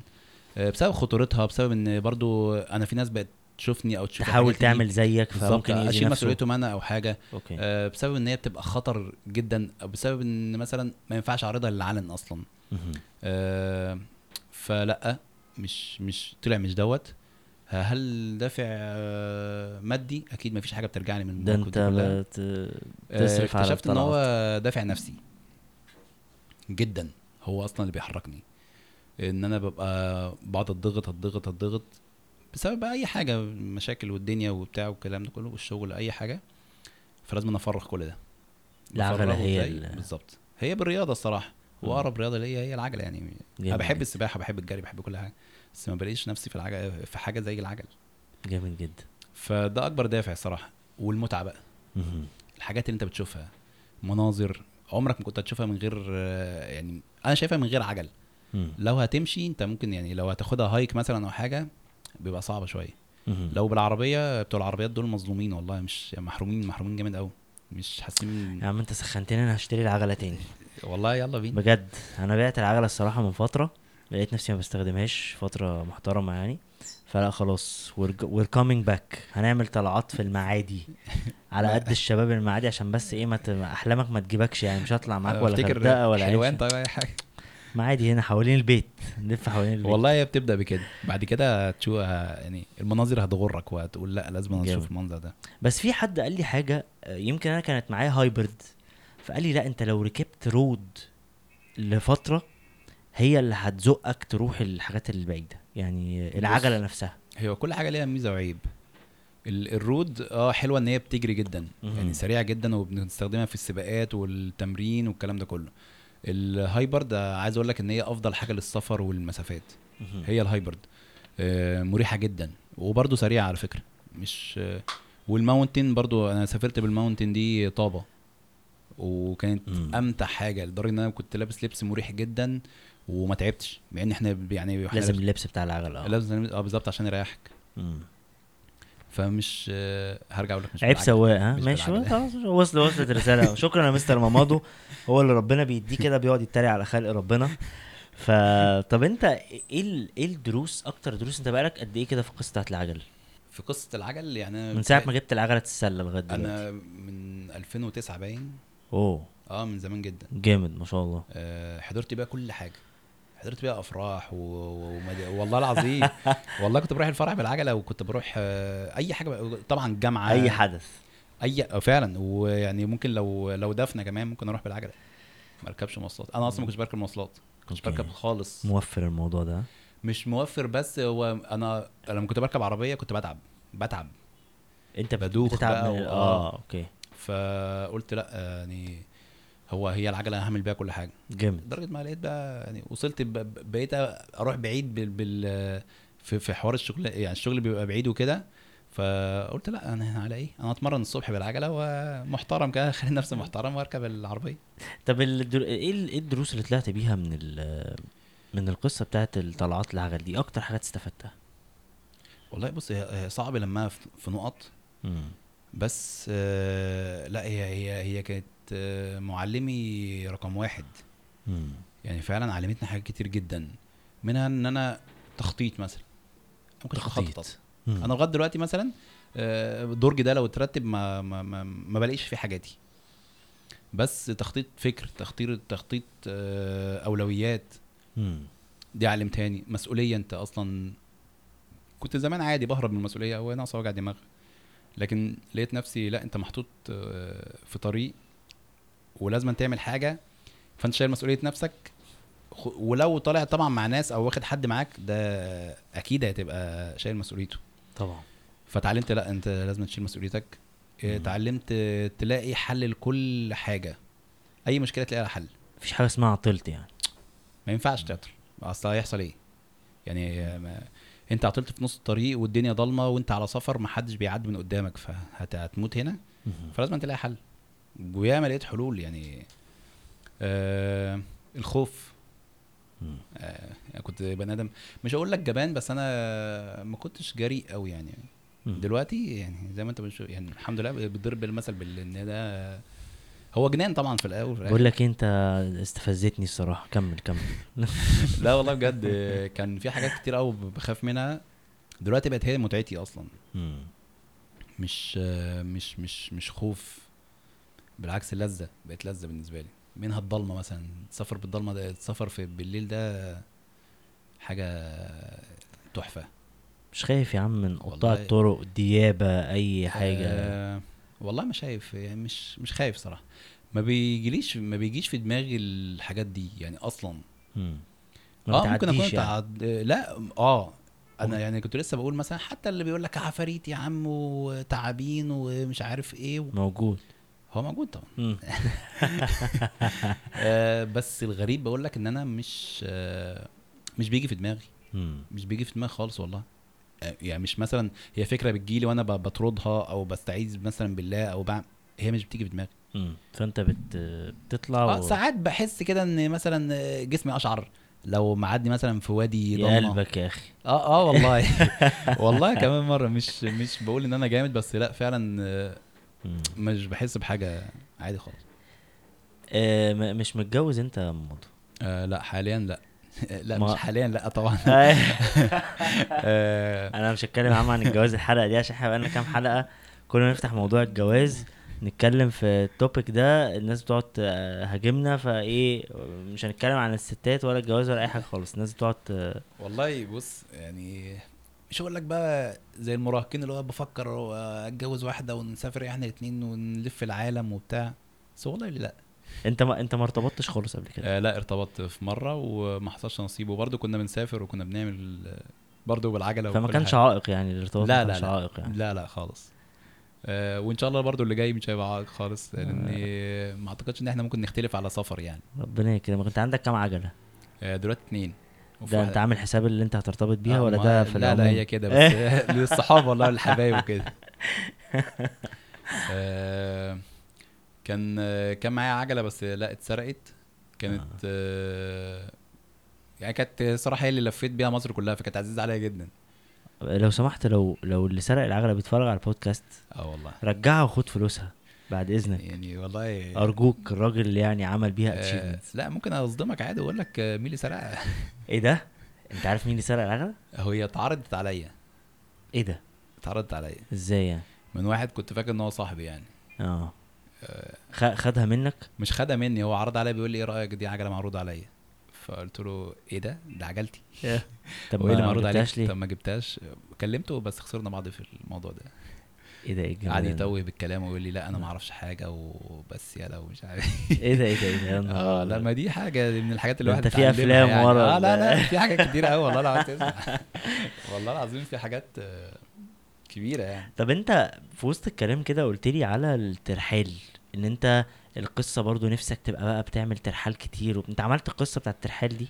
Speaker 2: آه، بسبب خطورتها بسبب إن برضو أنا في ناس بقت تشوفني أو تشوف
Speaker 1: تحاول. تعمل زيك فممكن
Speaker 2: أشيل
Speaker 1: نفسه.
Speaker 2: مسؤوليتهم أنا أو حاجة
Speaker 1: أوكي
Speaker 2: آه، بسبب إن هي بتبقى خطر جدا أو بسبب إن مثلا ما ينفعش أعرضها للعلن
Speaker 1: أصلا.
Speaker 2: آه، فلا مش مش طلع مش دوت هل دافع آه، مادي؟ أكيد ما فيش حاجة بترجع لي من
Speaker 1: ده أنت
Speaker 2: دي كلها.
Speaker 1: بت...
Speaker 2: آه،
Speaker 1: على
Speaker 2: اكتشفت إن هو. دافع نفسي. جدا. هو أصلا اللي بيحركني. إن أنا ببقى بقعد اتضغط اتضغط اتضغط بسبب أي حاجة مشاكل والدنيا وبتاع والكلام ده كله والشغل أي حاجة فلازم أنا أفرغ كل ده.
Speaker 1: العجلة
Speaker 2: بفرغه
Speaker 1: هي
Speaker 2: بالظبط. هي بالرياضة
Speaker 1: الصراحة.
Speaker 2: وأقرب رياضة ليا هي العجلة يعني.
Speaker 1: أنا
Speaker 2: بحب. السباحة بحب الجري بحب كل حاجة. بس ما بلاقيش نفسي في العجله في حاجة زي العجل.
Speaker 1: جامد جدا.
Speaker 2: فده أكبر دافع الصراحة والمتعة بقى. الحاجات اللي أنت بتشوفها مناظر عمرك ما كنت هتشوفها من غير يعني أنا شايفها من غير عجل. لو هتمشي أنت ممكن يعني لو هتاخدها هايك مثلا أو حاجة بيبقى صعبه
Speaker 1: شوية.
Speaker 2: لو بالعربية بتوع العربيات دول مظلومين والله مش محرومين محرومين جامد قوي مش حاسين.
Speaker 1: يا عم أنت سخنتني أنا هشتري العجلة تاني.
Speaker 2: والله يلا بينا.
Speaker 1: بجد أنا بعت العجلة الصراحة من فترة. لقيت نفسي ما بستخدمهاش فترة محترمة يعني. فلا خلاص we're coming back هنعمل طلعات في المعادي. على قد الشباب المعادي عشان بس إيه ما. أحلامك ما تجيبكش يعني. مش هطلع معاك ولا غردقة ولا
Speaker 2: حلوان طيب أي حاجة.
Speaker 1: معادي هنا حوالين البيت. نلف حوالين البيت.
Speaker 2: والله هي بتبدأ بكده. بعد كده تشوف يعني المناظر هتغرك وهتقول لأ لازم. أشوف المنظر ده.
Speaker 1: بس في حد قال لي حاجة يمكن أنا كانت معايا hybrid فقال لي لأ أنت لو ركبت road لفترة هي اللي هتزقك تروح الحاجات البعيدة يعني العجلة نفسها
Speaker 2: هي كل حاجة ليها ميزة وعيب ال- ال road آه حلوة إن هي بتجري جدا
Speaker 1: مهم.
Speaker 2: يعني سريعة جدا وبنستخدمها في السباقات والتمرين والكلام ده كله ال hybrid عايز أقول لك إن هي أفضل حاجة للسفر والمسافات
Speaker 1: مهم.
Speaker 2: هي ال hybrid آه، مريحة جدا وبرده سريعة على فكرة مش آه، وال mountain برضو أنا سافرت بال mountain دي طابة وكانت
Speaker 1: مم.
Speaker 2: أمتع حاجة لدرجة إن أنا كنت لابس لبس مريح جدا وما تعبتش مع إن إحنا يعني إحنا
Speaker 1: لازم اللبس بتاع العجلة. آه.
Speaker 2: لازم آه بالظبط عشان يريحك.
Speaker 1: مم.
Speaker 2: فمش آه، هرجع أقول لك مش
Speaker 1: عيب. سواق ها؟ ماشي. خلاص وصل وصلت الرساله شكرا يا مستر مامادو. هو اللي ربنا بيديه كده بيقعد يتريق على خلق ربنا. ف طب أنت إيه. إيه الدروس أكتر دروس أنت بقالك قد إيه كده في القصة بتاعت العجل؟
Speaker 2: في قصة العجل؟ يعني
Speaker 1: من ساعة ما جبت العجلة تتسلى لغاية دلوقتي.
Speaker 2: أنا من 2009 باين.
Speaker 1: أوه.
Speaker 2: آه من زمان جدا.
Speaker 1: جامد ما شاء الله.
Speaker 2: آه، حضرت بقى كل حاجة. حضرت بقى أفراح و... ومد... والله العظيم. والله كنت بروح الفرح بالعجلة وكنت بروح آه، أي حاجة. طبعا جامعة.
Speaker 1: أي حدث.
Speaker 2: أي آه، فعلا. ويعني ممكن لو لو دفنة كمان ممكن أروح بالعجلة. ما أركبش مواصلات. أنا أصلا ما كنتش بركب مواصلات. ما كنتش. بركب خالص.
Speaker 1: موفر الموضوع ده؟
Speaker 2: مش موفر بس هو أنا لما كنت بركب عربية كنت بتعب. بتعب.
Speaker 1: أنت
Speaker 2: بدوخ
Speaker 1: بتتعب
Speaker 2: بقى
Speaker 1: من...
Speaker 2: و-
Speaker 1: آه أوكي.
Speaker 2: فقلت لأ آه، يعني هو هي العجله أنا هعمل بيها كل حاجة.
Speaker 1: جامد.
Speaker 2: لدرجة ما لقيت بقى يعني وصلت بقيت أروح بعيد بال, بال في, في حوار الشغل يعني الشغل بيبقى بعيد وكده. فقلت لا أنا على إيه؟ أنا أتمرن الصبح بالعجلة ومحترم كده اخلي نفسي محترم وأركب العربية.
Speaker 1: طب الدر... إيه ال- إيه الدروس اللي طلعت بيها من ال... من القصة بتاعت الطلعات العجل دي؟ أكتر حاجات استفدتها.
Speaker 2: والله بص هي صعب لما في نقط.
Speaker 1: مم.
Speaker 2: بس آه، لا هي هي هي كانت معلمي رقم واحد.
Speaker 1: مم.
Speaker 2: يعني فعلا علمتني حاجات كتير جدا منها إن أنا تخطيط مثلا. بخطط
Speaker 1: تخطيط.
Speaker 2: أنا لغاية دلوقتي مثلا آه، الدرج ده لو اترتب ما ما ما, ما بلاقيش فيه حاجاتي. بس تخطيط فكر تخطيط تخطيط آه، أولويات.
Speaker 1: مم.
Speaker 2: دي علمتهاني مسؤولية أنت أصلا كنت زمان عادي بهرب من المسؤولية أو ناقص وجع دماغ. لكن لقيت نفسي لا أنت محطوط آه، في طريق ولازم تعمل حاجة فأنت شايل مسؤولية نفسك. ولو طالع طبعا مع ناس أو واخد حد معاك ده أكيد هتبقى شايل مسؤوليته.
Speaker 1: طبعا.
Speaker 2: فتعلمت لا أنت لازم تشيل مسؤوليتك.
Speaker 1: مم.
Speaker 2: اتعلمت تلاقي حل لكل حاجة. أي مشكلة تلاقي لها حل.
Speaker 1: مفيش حاجة اسمها عطلت يعني.
Speaker 2: ما ينفعش تعطل. أصل هيحصل إيه؟ يعني ما أنت عطلت في نص الطريق والدنيا ضلمة وأنت على سفر ما حدش بيعدي من قدامك فهتموت هنا. فلازم تلاقي حل. وياما لقيت حلول يعني. آه الخوف. آه كنت بني آدم. مش هقول لك جبان بس أنا ما كنتش جريء قوي يعني.
Speaker 1: مم.
Speaker 2: دلوقتي يعني زي ما أنت بتشوف يعني الحمد لله بتضرب بالمثل بال- إن ده هو جنان طبعا في الأول.
Speaker 1: بقول لك إيه، أنت استفزتني الصراحة. كمل كمل.
Speaker 2: لا والله بجد كان في حاجات كتير قوي بخاف منها. دلوقتي بقت هي متعتي أصلا.
Speaker 1: مم.
Speaker 2: مش مش مش مش خوف. بالعكس لذة بقت لذة بالنسبة لي. منها الضلمة مثلا السفر بالضلمة ده السفر في بالليل ده حاجة تحفة.
Speaker 1: مش خايف يا عم من قطاع الطرق ديابة أي حاجة؟
Speaker 2: آه والله ما شايف يعني مش مش خايف صراحة. ما بيجيليش ما بيجيش في دماغي الحاجات دي يعني أصلا.
Speaker 1: مم. ما
Speaker 2: آه ممكن
Speaker 1: أكون يعني.
Speaker 2: تعد... لا آه.
Speaker 1: أنا
Speaker 2: يعني كنت لسه بقول مثلا حتى اللي بيقول لك عفاريت يا عم وتعابين ومش عارف إيه و...
Speaker 1: موجود.
Speaker 2: هو موجود طبعا. آه بس الغريب بقول لك إن أنا مش آه مش بيجي في دماغي. مش بيجي في دماغي خالص والله آه يعني مش مثلا هي فكرة بتجيلي وأنا بطردها أو بستعيذ مثلا بالله أو بعمل هي مش بتيجي في دماغي.
Speaker 1: فأنت بت... بتطلع
Speaker 2: آه
Speaker 1: و...
Speaker 2: ساعات بحس كده إن مثلا جسمي أشعر لو معدي مثلا في وادي
Speaker 1: يا قلبك يا أخي
Speaker 2: آه آه والله والله كمان مرة مش مش بقول إن أنا جامد بس لأ فعلا. مش بحس بحاجة عادي خالص.
Speaker 1: آه مش متجوز انت يا مضو
Speaker 2: آه لا حاليا لا. لا
Speaker 1: ما-
Speaker 2: مش حاليا لا طبعا. آه.
Speaker 1: أنا مش هتكلم عم عن الجواز الحلقة دي عشان إحنا بقالنا كام حلقة كل ما نفتح موضوع الجواز نتكلم في التوبيك ده. الناس بتقعد تهاجمنا فإيه مش هنتكلم عن الستات ولا الجواز ولا أي حاجة خالص. الناس بتقعد
Speaker 2: والله بص يعني مش هقول لك بقى زي المراهقين اللي هو بفكر أتجوز واحدة ونسافر إحنا الاثنين ونلف العالم وبتاع. بس والله لا.
Speaker 1: أنت ما أنت ما ارتبطتش خالص قبل كده؟
Speaker 2: آه لا ارتبطت في مرة وما حصلش نصيب. وبرضه كنا بنسافر وكنا بنعمل برضه بالعجلة
Speaker 1: فما كانش
Speaker 2: حاجة.
Speaker 1: عائق يعني الارتباط
Speaker 2: لا لا لا.
Speaker 1: عائق يعني.
Speaker 2: لا لا خالص. آه وإن شاء الله برضو اللي جاي مش هيبقى عائق خالص لأن ما أعتقدش إن إحنا ممكن نختلف على سفر يعني.
Speaker 1: ربنا يكرمك. أنت عندك كام عجلة؟
Speaker 2: آه دلوقتي اتنين. وفي
Speaker 1: ده انت عامل حساب اللي انت هترتبط بيها
Speaker 2: آه،
Speaker 1: ولا ده في
Speaker 2: لا لا؟ هي كده بس للصحاب والله الحبايب وكده. آه كان كان معايا عجلة بس لا اتسرقت. كانت آه. يعني كانت صراحة هي اللي لفيت بيها مصر كلها فكانت عزيزة عليا جدا.
Speaker 1: لو سمحت لو لو اللي سرق العجلة بيتفرج على البودكاست
Speaker 2: آه والله.
Speaker 1: رجعها وخد فلوسها. بعد إذنك.
Speaker 2: يعني والله
Speaker 1: أرجوك الراجل اللي يعني عمل بيها
Speaker 2: آه لا ممكن أصدمك عادي وأقول لك آه، مين اللي سرقها.
Speaker 1: إيه ده؟ أنت عارف مين اللي سرق العجلة؟
Speaker 2: هي اتعرضت عليا.
Speaker 1: إيه ده؟
Speaker 2: اتعرضت عليا.
Speaker 1: إزاي يعني؟
Speaker 2: من واحد كنت فاكر إن هو صاحبي يعني.
Speaker 1: آه.
Speaker 2: آه،
Speaker 1: خ- خدها منك؟
Speaker 2: مش خدها مني هو عرض عليا بيقول لي إيه رأيك دي عجلة معروضة عليا؟ فقلت له إيه ده؟ ده عجلتي.
Speaker 1: طب
Speaker 2: اللي
Speaker 1: ما
Speaker 2: معروض عليك؟
Speaker 1: جبتهاش ليه؟
Speaker 2: طب ما جبتهاش. كلمته بس خسرنا بعض في الموضوع ده.
Speaker 1: إيه ده إيه الجمال
Speaker 2: قعد؟ يتوه بالكلام ويقول لي لا أنا ما أعرفش حاجة وبس يلا ومش عارف
Speaker 1: إيه. ده إيه ده إيه ده
Speaker 2: آه لا. ما دي حاجة من الحاجات اللي الواحد
Speaker 1: أنت في
Speaker 2: اتعلمها
Speaker 1: أفلام ورا
Speaker 2: آه لا لا في حاجات كتير قوي والله العظيم. والله العظيم في حاجات آه، كبيرة يعني.
Speaker 1: طب أنت في وسط الكلام كده قلت لي على الترحال إن أنت القصة برضو نفسك تبقى بقى بتعمل ترحال كتير وانت عملت القصة بتاعت الترحال دي؟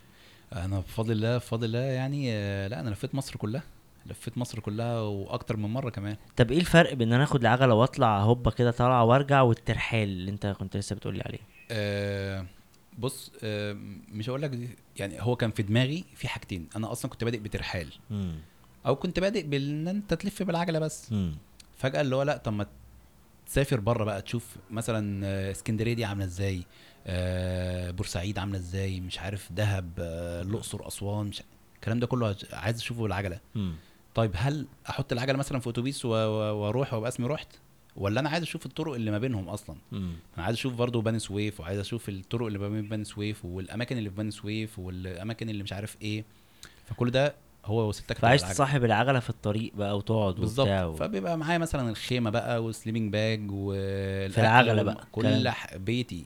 Speaker 2: أنا بفضل الله بفضل الله يعني آه، لا أنا لفيت مصر كلها. لفيت مصر كلها وأكتر من مرة كمان.
Speaker 1: طب إيه الفرق بين ان أنا اخد العجلة واطلع هوبا كده طالعة وارجع والترحال اللي انت كنت لسه بتقول لي عليه؟
Speaker 2: آه بص آه مش هقول لك يعني هو كان في دماغي في حاجتين. أنا أصلا كنت بادئ بترحال.
Speaker 1: امم
Speaker 2: أو كنت بادئ بإن أنت تلف بالعجلة بس.
Speaker 1: امم
Speaker 2: فجأة اللي هو لأ طب ما تسافر بره بقى تشوف مثلا آه، اسكندرية دي عاملة إزاي؟ آه بورسعيد عاملة إزاي؟ مش عارف دهب آه الأقصر أسوان مش الكلام ده كله عايز أشوفه
Speaker 1: بالعجلة.
Speaker 2: طيب هل أحط العجلة مثلا في أتوبيس وأروح وأبقى اسمي رحت ولا أنا عايز أشوف الطرق اللي ما بينهم أصلا
Speaker 1: مم.
Speaker 2: أنا عايز أشوف برضه بني سويف وعايز أشوف الطرق اللي ما بين بني سويف والأماكن اللي في بني سويف والأماكن اللي مش عارف إيه فكل ده هو وسيلتك
Speaker 1: فعايز. تصاحب العجلة في الطريق بقى وتقعد
Speaker 2: بالظبط
Speaker 1: و...
Speaker 2: فبيبقى معايا مثلا الخيمة بقى وال sleeping bag
Speaker 1: في العجلة بقى.
Speaker 2: كل. ح- بيتي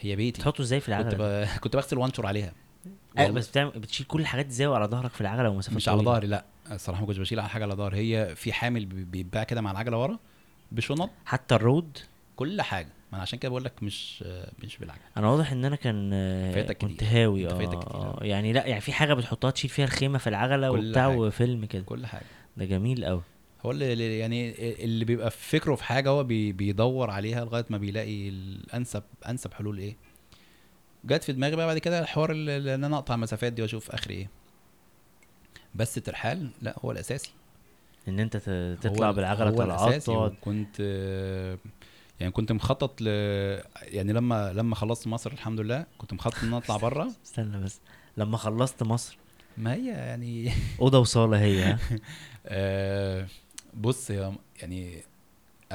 Speaker 2: هي بيتي
Speaker 1: تحطه إزاي في العجلة
Speaker 2: كنت ب... كنت بغسل وانشر عليها
Speaker 1: آه
Speaker 2: والله.
Speaker 1: بس بتعمل بتشيل كل الحاجات إزاي على ظهرك في العجلة ومسافات
Speaker 2: مش على؟ ظهري لا الصراحة ما كنتش بشيل على حاجة على ظهري هي في حامل بي- بيتباع كده مع العجلة ورا بشنط
Speaker 1: حتى ال road
Speaker 2: كل حاجة ما أنا عشان كده بقول لك مش مش بالعجلة
Speaker 1: أنا واضح إن أنا كان آه،
Speaker 2: فايتك
Speaker 1: كنت
Speaker 2: كتير.
Speaker 1: هاوي
Speaker 2: آه.
Speaker 1: آه، يعني لا يعني في حاجة بتحطها تشيل فيها الخيمة في
Speaker 2: العجلة
Speaker 1: وبتاع. وفيلم كده
Speaker 2: كل حاجة
Speaker 1: ده جميل قوي
Speaker 2: هو اللي يعني اللي بيبقى فكره في حاجة هو بي بيدور عليها لغاية ما بيلاقي الانسب أنسب حلول إيه جت في دماغي بقى بعد كده الحوار إن أنا أقطع المسافات دي وأشوف اخري إيه. بس الترحال لا هو
Speaker 1: الأساسي. إن
Speaker 2: أنت
Speaker 1: تطلع
Speaker 2: ال-
Speaker 1: بالعجلة
Speaker 2: هو
Speaker 1: طلعات
Speaker 2: آه، يعني كنت مخطط ل يعني لما لما خلصت مصر الحمد لله كنت مخطط إن أنا أطلع بره
Speaker 1: استنى بس لما خلصت مصر.
Speaker 2: ما هي يعني
Speaker 1: أوضة وصالة هي ها؟
Speaker 2: آه، بص يعني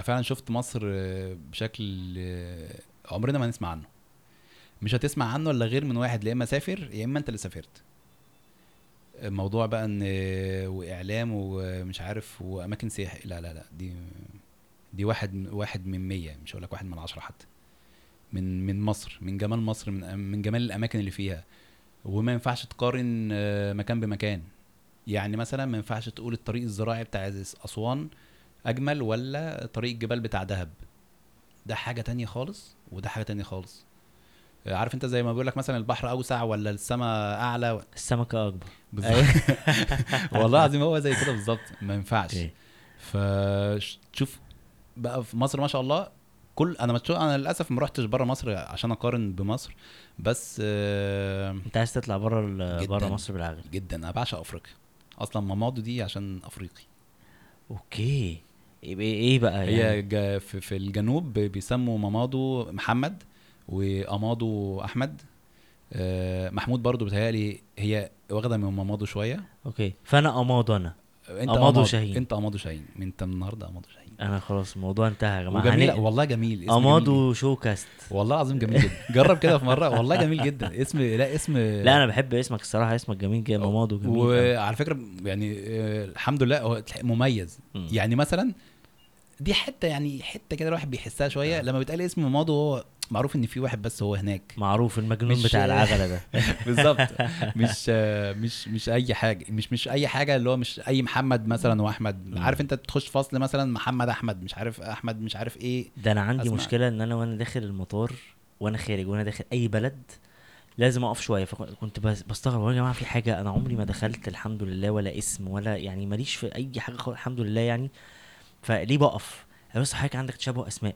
Speaker 2: فعلا شفت مصر بشكل عمرنا ما نسمع عنه. مش هتسمع عنه إلا غير من واحد يا إما سافر يا إما أنت اللي سافرت. الموضوع بقى إن وإعلام ومش عارف وأماكن سياحية. لا لا لا دي دي واحد واحد من مية مش هقول لك واحد من عشرة حتى. من من مصر من جمال مصر من من جمال الأماكن اللي فيها. وما ينفعش تقارن آه، مكان بمكان. يعني مثلا ما ينفعش تقول الطريق الزراعي بتاع أسوان أجمل ولا طريق الجبال بتاع دهب. ده حاجة تانية خالص وده حاجة تانية خالص. عارف انت زي ما بيقول لك مثلا البحر أوسع ولا السماء أعلى و-
Speaker 1: السمكه اكبر
Speaker 2: والله العظيم هو زي كده بالظبط. ما ينفعش.
Speaker 1: إيه.
Speaker 2: فشوف بقى في مصر ما شاء الله كل أنا مش أنا للأسف ما رحتش بره مصر عشان أقارن بمصر بس آه،
Speaker 1: أنت عايز تطلع بره. بره مصر بالعجله
Speaker 2: جدا. أنا بعشق أفريقيا. أصلا مامادو دي عشان
Speaker 1: أفريقي. okay. إيه بقى
Speaker 2: هي
Speaker 1: يعني؟
Speaker 2: في, في الجنوب بيسموا مامادو محمد وأمادو أحمد. آه، محمود برضو بيتهيألي هي واخدة من مامادو شوية.
Speaker 1: okay. فأنا أمادو أنا.
Speaker 2: أنت
Speaker 1: أمادو شاهين.
Speaker 2: أنت امادو شاهين أنت النهارده امادو شاهين
Speaker 1: أنا خلاص الموضوع انتهى يا جماعة.
Speaker 2: وجميل.
Speaker 1: هنقل-
Speaker 2: والله جميل. اسم جميل
Speaker 1: أمادو شو كاست.
Speaker 2: والله العظيم جميل جدا. جرب كده في مرة. والله جميل جدا. اسم لا اسم.
Speaker 1: لا أنا بحب اسمك الصراحة. اسمك جميل جدا. مامادو جميل.
Speaker 2: وعلى فكرة يعني آه، الحمد لله هو مميز.
Speaker 1: مم.
Speaker 2: يعني مثلا دي حتة يعني حتة كده الواحد بيحسها شوية. لما بيتقال اسم مامادو هو معروف إن في واحد بس هو هناك.
Speaker 1: معروف المجنون بتاع العجلة ده.
Speaker 2: بالظبط. مش مش مش أي حاجة مش مش أي حاجة اللي هو مش أي محمد مثلا
Speaker 1: وأحمد.
Speaker 2: عارف أنت تخش فصل مثلا محمد أحمد مش عارف أحمد مش عارف إيه.
Speaker 1: ده أنا عندي
Speaker 2: أسمع.
Speaker 1: مشكلة إن أنا وأنا داخل المطار وأنا خارج وأنا داخل أي بلد لازم أقف شوية. فكنت بس- بستغرب يا جماعة في حاجة؟ أنا عمري ما دخلت الحمد لله ولا اسم ولا يعني ماليش في أي حاجة خالص الحمد لله يعني. فليه بقف؟ بس حضرتك عندك تشابه أسماء.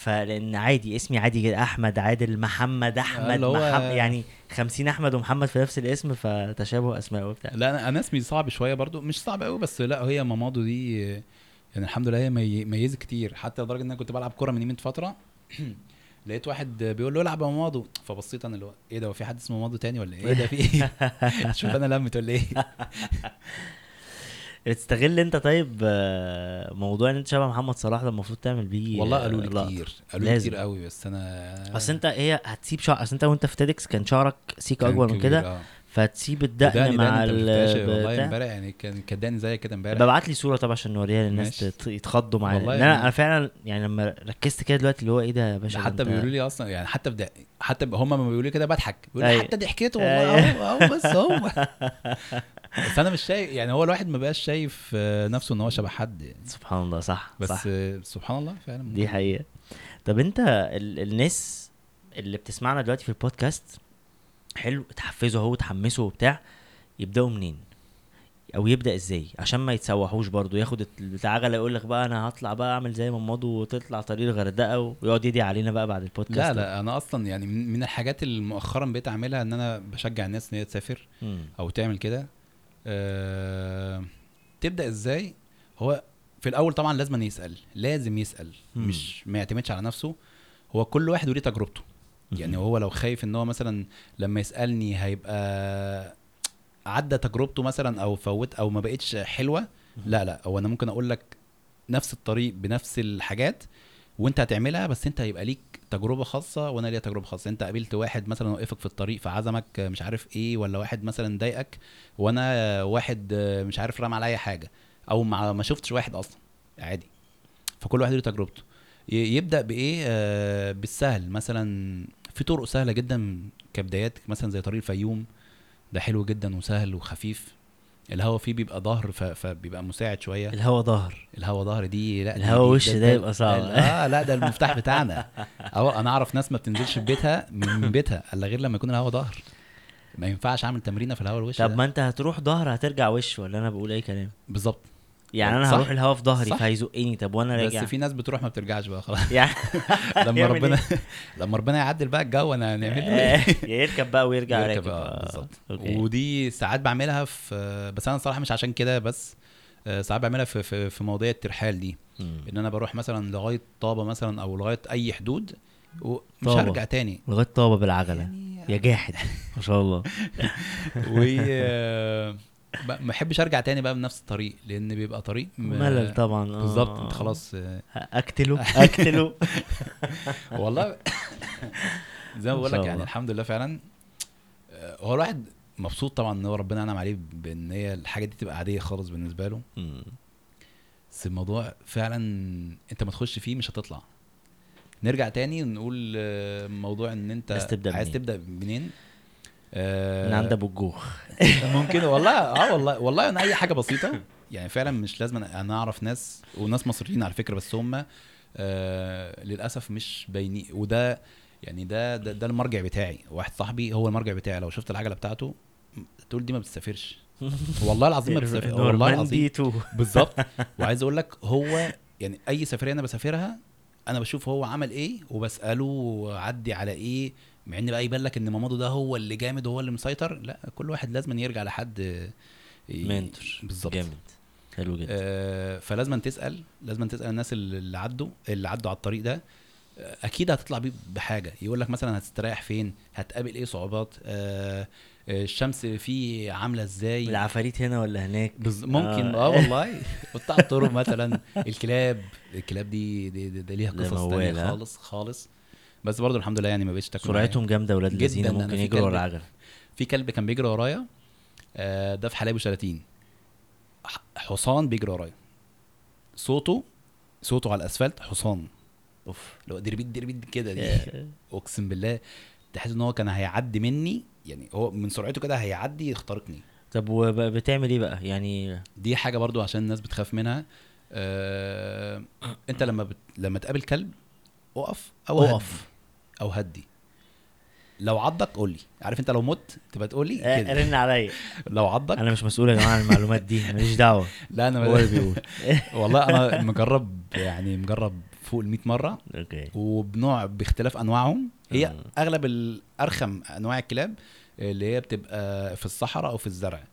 Speaker 1: فلأن عادي اسمي عادي جدا. أحمد عادل محمد
Speaker 2: أحمد هو-
Speaker 1: محمد يعني 50 أحمد ومحمد في نفس الاسم فتشابه أسماء وبتاع.
Speaker 2: لا أنا أنا اسمي صعب شوية برضو. مش صعب قوي بس لا هي مامادو دي يعني الحمد لله هي مي- ميزت كتير. حتى لدرجة إن أنا كنت بلعب كورة من يمين فترة. لقيت واحد بيقول له العب يا مامادو فبصيت أنا اللي هو إيه ده هو في حد اسمه مامادو تاني ولا إيه ده في إيه؟ شوف أنا لمت ولا إيه؟
Speaker 1: تستغل انت طيب آه، موضوع ان انت شبه محمد صلاح ده المفروض تعمل بيه
Speaker 2: والله
Speaker 1: آه،
Speaker 2: قالوا لي. كتير قالوا لي. كتير قوي بس أنا
Speaker 1: أصل انت هي هتسيب شعر أصل انت وأنت في TEDx كان شعرك سيكا
Speaker 2: كان
Speaker 1: أكبر من كده
Speaker 2: آه.
Speaker 1: فتسيب الدقن مع
Speaker 2: شفتهاش والله
Speaker 1: ال
Speaker 2: امبارح يعني كان كداني زي كده امبارح
Speaker 1: ببعت لي صورة طبعا عشان نوريها للناس يتخضوا معايا
Speaker 2: والله يعني-
Speaker 1: أنا فعلا يعني لما ركزت كده دلوقتي اللي هو إيه ده يا باشا
Speaker 2: حتى بيقولوا لي أصلا يعني حتى في حتى هم ما بيقولوا لي كده بضحك بيقولوا لي. حتى ضحكته والله أهو بس هو بس أنا مش شايف يعني هو الواحد ما بقاش شايف آه، نفسه إن هو شبه حد يعني.
Speaker 1: سبحان الله صح
Speaker 2: بس
Speaker 1: صح.
Speaker 2: سبحان الله فعلا.
Speaker 1: دي حقيقة. طب أنت ال... الناس اللي بتسمعنا دلوقتي في البودكاست حلو تحفزوا أهو تحمسوا وبتاع يبدأوا منين؟ أو يبدأ إزاي؟ عشان ما يتسوحوش برضو ياخد بتاع عجلة يقول لك بقى أنا هطلع بقى أعمل زي ما مضوا وتطلع طريق الغردقه ويقعد يدي علينا بقى بعد البودكاست
Speaker 2: لا لا أنا أصلا يعني من الحاجات اللي مؤخرا بقيت أعملها إن أنا بشجع الناس إن هي تسافر. أو تعمل كده. أه تبدأ إزاي هو في الأول طبعا لازم يسأل لازم يسأل
Speaker 1: مم.
Speaker 2: مش ما يعتمدش على نفسه هو كل واحد وليه تجربته يعني. هو لو خايف إن هو مثلا لما يسألني هيبقى عدى تجربته مثلا أو فوت أو ما بقتش حلوة لا لا هو أنا ممكن أقول لك نفس الطريق بنفس الحاجات وأنت هتعملها بس أنت هيبقى ليك تجربة خاصة وأنا ليا تجربة خاصة. أنت قابلت واحد مثلا وقفك في الطريق فعزمك مش عارف إيه ولا واحد مثلا ضايقك وأنا واحد مش عارف رمى عليا حاجة أو ما شفتش واحد أصلا. عادي. فكل واحد له تجربته. يبدأ بإيه؟ آه بالسهل. مثلا في طرق سهلة جدا كبدايات مثلا زي طريق الفيوم. ده حلو جدا وسهل وخفيف. الهوا فيه بيبقى ظهر فبيبقى مساعد شوية.
Speaker 1: الهوا ظهر.
Speaker 2: الهوا ظهر دي لا
Speaker 1: الهوا وش ده يبقى صعب.
Speaker 2: آه لا ده المفتاح بتاعنا. أو أنا أعرف ناس ما بتنزلش في بيتها من بيتها إلا غير لما يكون الهوا ظهر. ما ينفعش أعمل تمرينة في الهوا الوش
Speaker 1: طب. ما أنت هتروح ظهر هترجع وش ولا أنا بقول أي كلام؟
Speaker 2: بالظبط.
Speaker 1: يعني
Speaker 2: أنا.
Speaker 1: هروح الهوا في ظهري. فهيزقني. طب وأنا
Speaker 2: بس
Speaker 1: راجع؟
Speaker 2: في ناس بتروح ما بترجعش بقى خلاص.
Speaker 1: يعني
Speaker 2: لما ربنا لما ربنا يعدل بقى الجو أنا هنعمل
Speaker 1: إيه؟ يركب بقى ويرجع
Speaker 2: يركب،
Speaker 1: راكب.
Speaker 2: آه، بالظبط. ودي ساعات بعملها في بس أنا صراحة مش عشان كده بس آه، ساعات بعملها في في, في مواضيع الترحال دي. إن أنا بروح مثلا لغاية طابة مثلا أو لغاية أي حدود ومش. هرجع تاني.
Speaker 1: لغاية طابة بالعجلة.
Speaker 2: يعني
Speaker 1: يا جاحد. ما شاء الله.
Speaker 2: و آه، ما احبش ارجع تاني بقى بنفس الطريق لأن بيبقى طريق م-
Speaker 1: ملل طبعا آه.
Speaker 2: بالظبط انت خلاص
Speaker 1: أقتله أقتله
Speaker 2: والله زي ما بقول لك يعني. الحمد لله فعلا آه، هو الواحد مبسوط طبعا إن هو ربنا أنعم عليه بإن هي الحاجة دي تبقى عادية خالص بالنسبة له. بس الموضوع فعلا أنت ما تخش فيه مش هتطلع نرجع تاني ونقول آه، موضوع إن أنت
Speaker 1: عايز؟ تبدأ منين
Speaker 2: آه،
Speaker 1: من عند أبو الجوخ.
Speaker 2: ممكن. والله آه والله والله أنا أي حاجة بسيطة يعني فعلا مش لازم أنا أعرف ناس وناس مصريين على فكرة بس هم آه للأسف مش باينين. وده يعني ده, ده ده المرجع بتاعي. واحد صاحبي هو المرجع بتاعي. لو شفت العجلة بتاعته تقول دي ما بتسافرش. والله العظيم ما بتسافر. والله العظيم. بالظبط. وعايز أقول لك هو يعني أي سفرية أنا بسافرها أنا بشوف هو عمل إيه وبسأله عدي على إيه مع إن بقى يبان لك إن مامادو ده هو اللي جامد وهو اللي مسيطر لا كل واحد لازم يرجع لحد
Speaker 1: منتور.
Speaker 2: بالظبط.
Speaker 1: جامد. حلو جدا.
Speaker 2: آه فلازم تسأل لازم تسأل الناس اللي عدوا اللي عدوا على الطريق ده. آه، أكيد هتطلع بيه بحاجة. يقول لك مثلا هتستريح فين؟ هتقابل إيه صعوبات؟ آه آه، الشمس فيه عاملة إزاي؟
Speaker 1: العفاريت هنا ولا هناك؟
Speaker 2: بز... ممكن.
Speaker 1: آه.
Speaker 2: آه والله. قطاع الطرق مثلا الكلاب. الكلاب دي دي, دي, دي ليها قصص تانية
Speaker 1: ها؟
Speaker 2: خالص خالص. بس برضو الحمد لله يعني ما بقتش تاكل.
Speaker 1: سرعتهم جامدة ولاد. الذين ممكن يجروا ورا العجله
Speaker 2: في كلب كان بيجري ورايا آه، ده في حلايب وشلاتين. حصان بيجري ورايا. صوته صوته على الأسفلت حصان.
Speaker 1: أوف.
Speaker 2: لو دربيت دربيت كده دي. أقسم بالله تحس إن هو كان هيعدي مني يعني هو من سرعته كده هيعدي يخترقني.
Speaker 1: طب وبتعمل إيه بقى؟ يعني
Speaker 2: دي حاجة برضو عشان الناس بتخاف منها. آه، أنت لما بت... لما تقابل كلب أقف أو.
Speaker 1: أقف.
Speaker 2: أو هدي. لو عضك قول لي. عارف أنت لو مت تبقى تقول لي
Speaker 1: آه،
Speaker 2: كده.
Speaker 1: رن عليا.
Speaker 2: لو عضك.
Speaker 1: أنا مش مسؤول يا جماعة عن المعلومات دي ماليش دعوة.
Speaker 2: لا أنا
Speaker 1: هو اللي بيقول.
Speaker 2: والله أنا مجرب يعني مجرب فوق ال 100 مرة.
Speaker 1: okay.
Speaker 2: وبنوع باختلاف أنواعهم. هي. أغلب الارخم أنواع الكلاب اللي هي بتبقى في الصحراء أو في الزرع.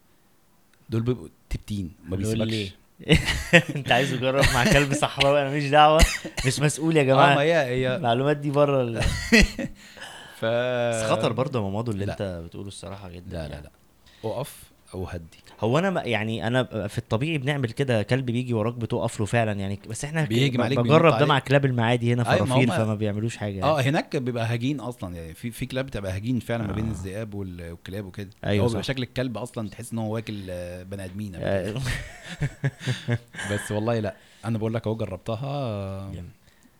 Speaker 2: دول بيبقوا تبتين ما بيسيبكش.
Speaker 1: انت عايز تجرب مع كلب صحراوي؟ أنا ماليش دعوة. مش مسؤول يا
Speaker 2: آه ما
Speaker 1: جماعة
Speaker 2: هي هي
Speaker 1: المعلومات دي بره ال...
Speaker 2: ف
Speaker 1: بس خطر برضه يا مامادو اللي
Speaker 2: لا.
Speaker 1: انت بتقوله الصراحة جدا
Speaker 2: لا لا
Speaker 1: يعني.
Speaker 2: لا. اقف أو هدي
Speaker 1: هو أنا ما- يعني أنا في الطبيعي بنعمل كده كلب بيجي وراك بتقف له فعلا يعني بس إحنا
Speaker 2: بيهجم
Speaker 1: ب-
Speaker 2: عليك
Speaker 1: بجرب ده مع
Speaker 2: عليك.
Speaker 1: كلاب المعادي هنا
Speaker 2: أيوة، ما
Speaker 1: فرافير
Speaker 2: هما-
Speaker 1: فما بيعملوش حاجة يعني.
Speaker 2: آه هناك بيبقى هجين أصلا يعني في في كلاب بتبقى هجين فعلا ما بين
Speaker 1: آه.
Speaker 2: الذئاب وال- والكلاب وكده
Speaker 1: أيوة
Speaker 2: هو. بيبقى شكل الكلب أصلا تحس إن هو واكل آه، بني آدمين.
Speaker 1: آه،
Speaker 2: بس والله لا أنا بقول لك أهو جربتها.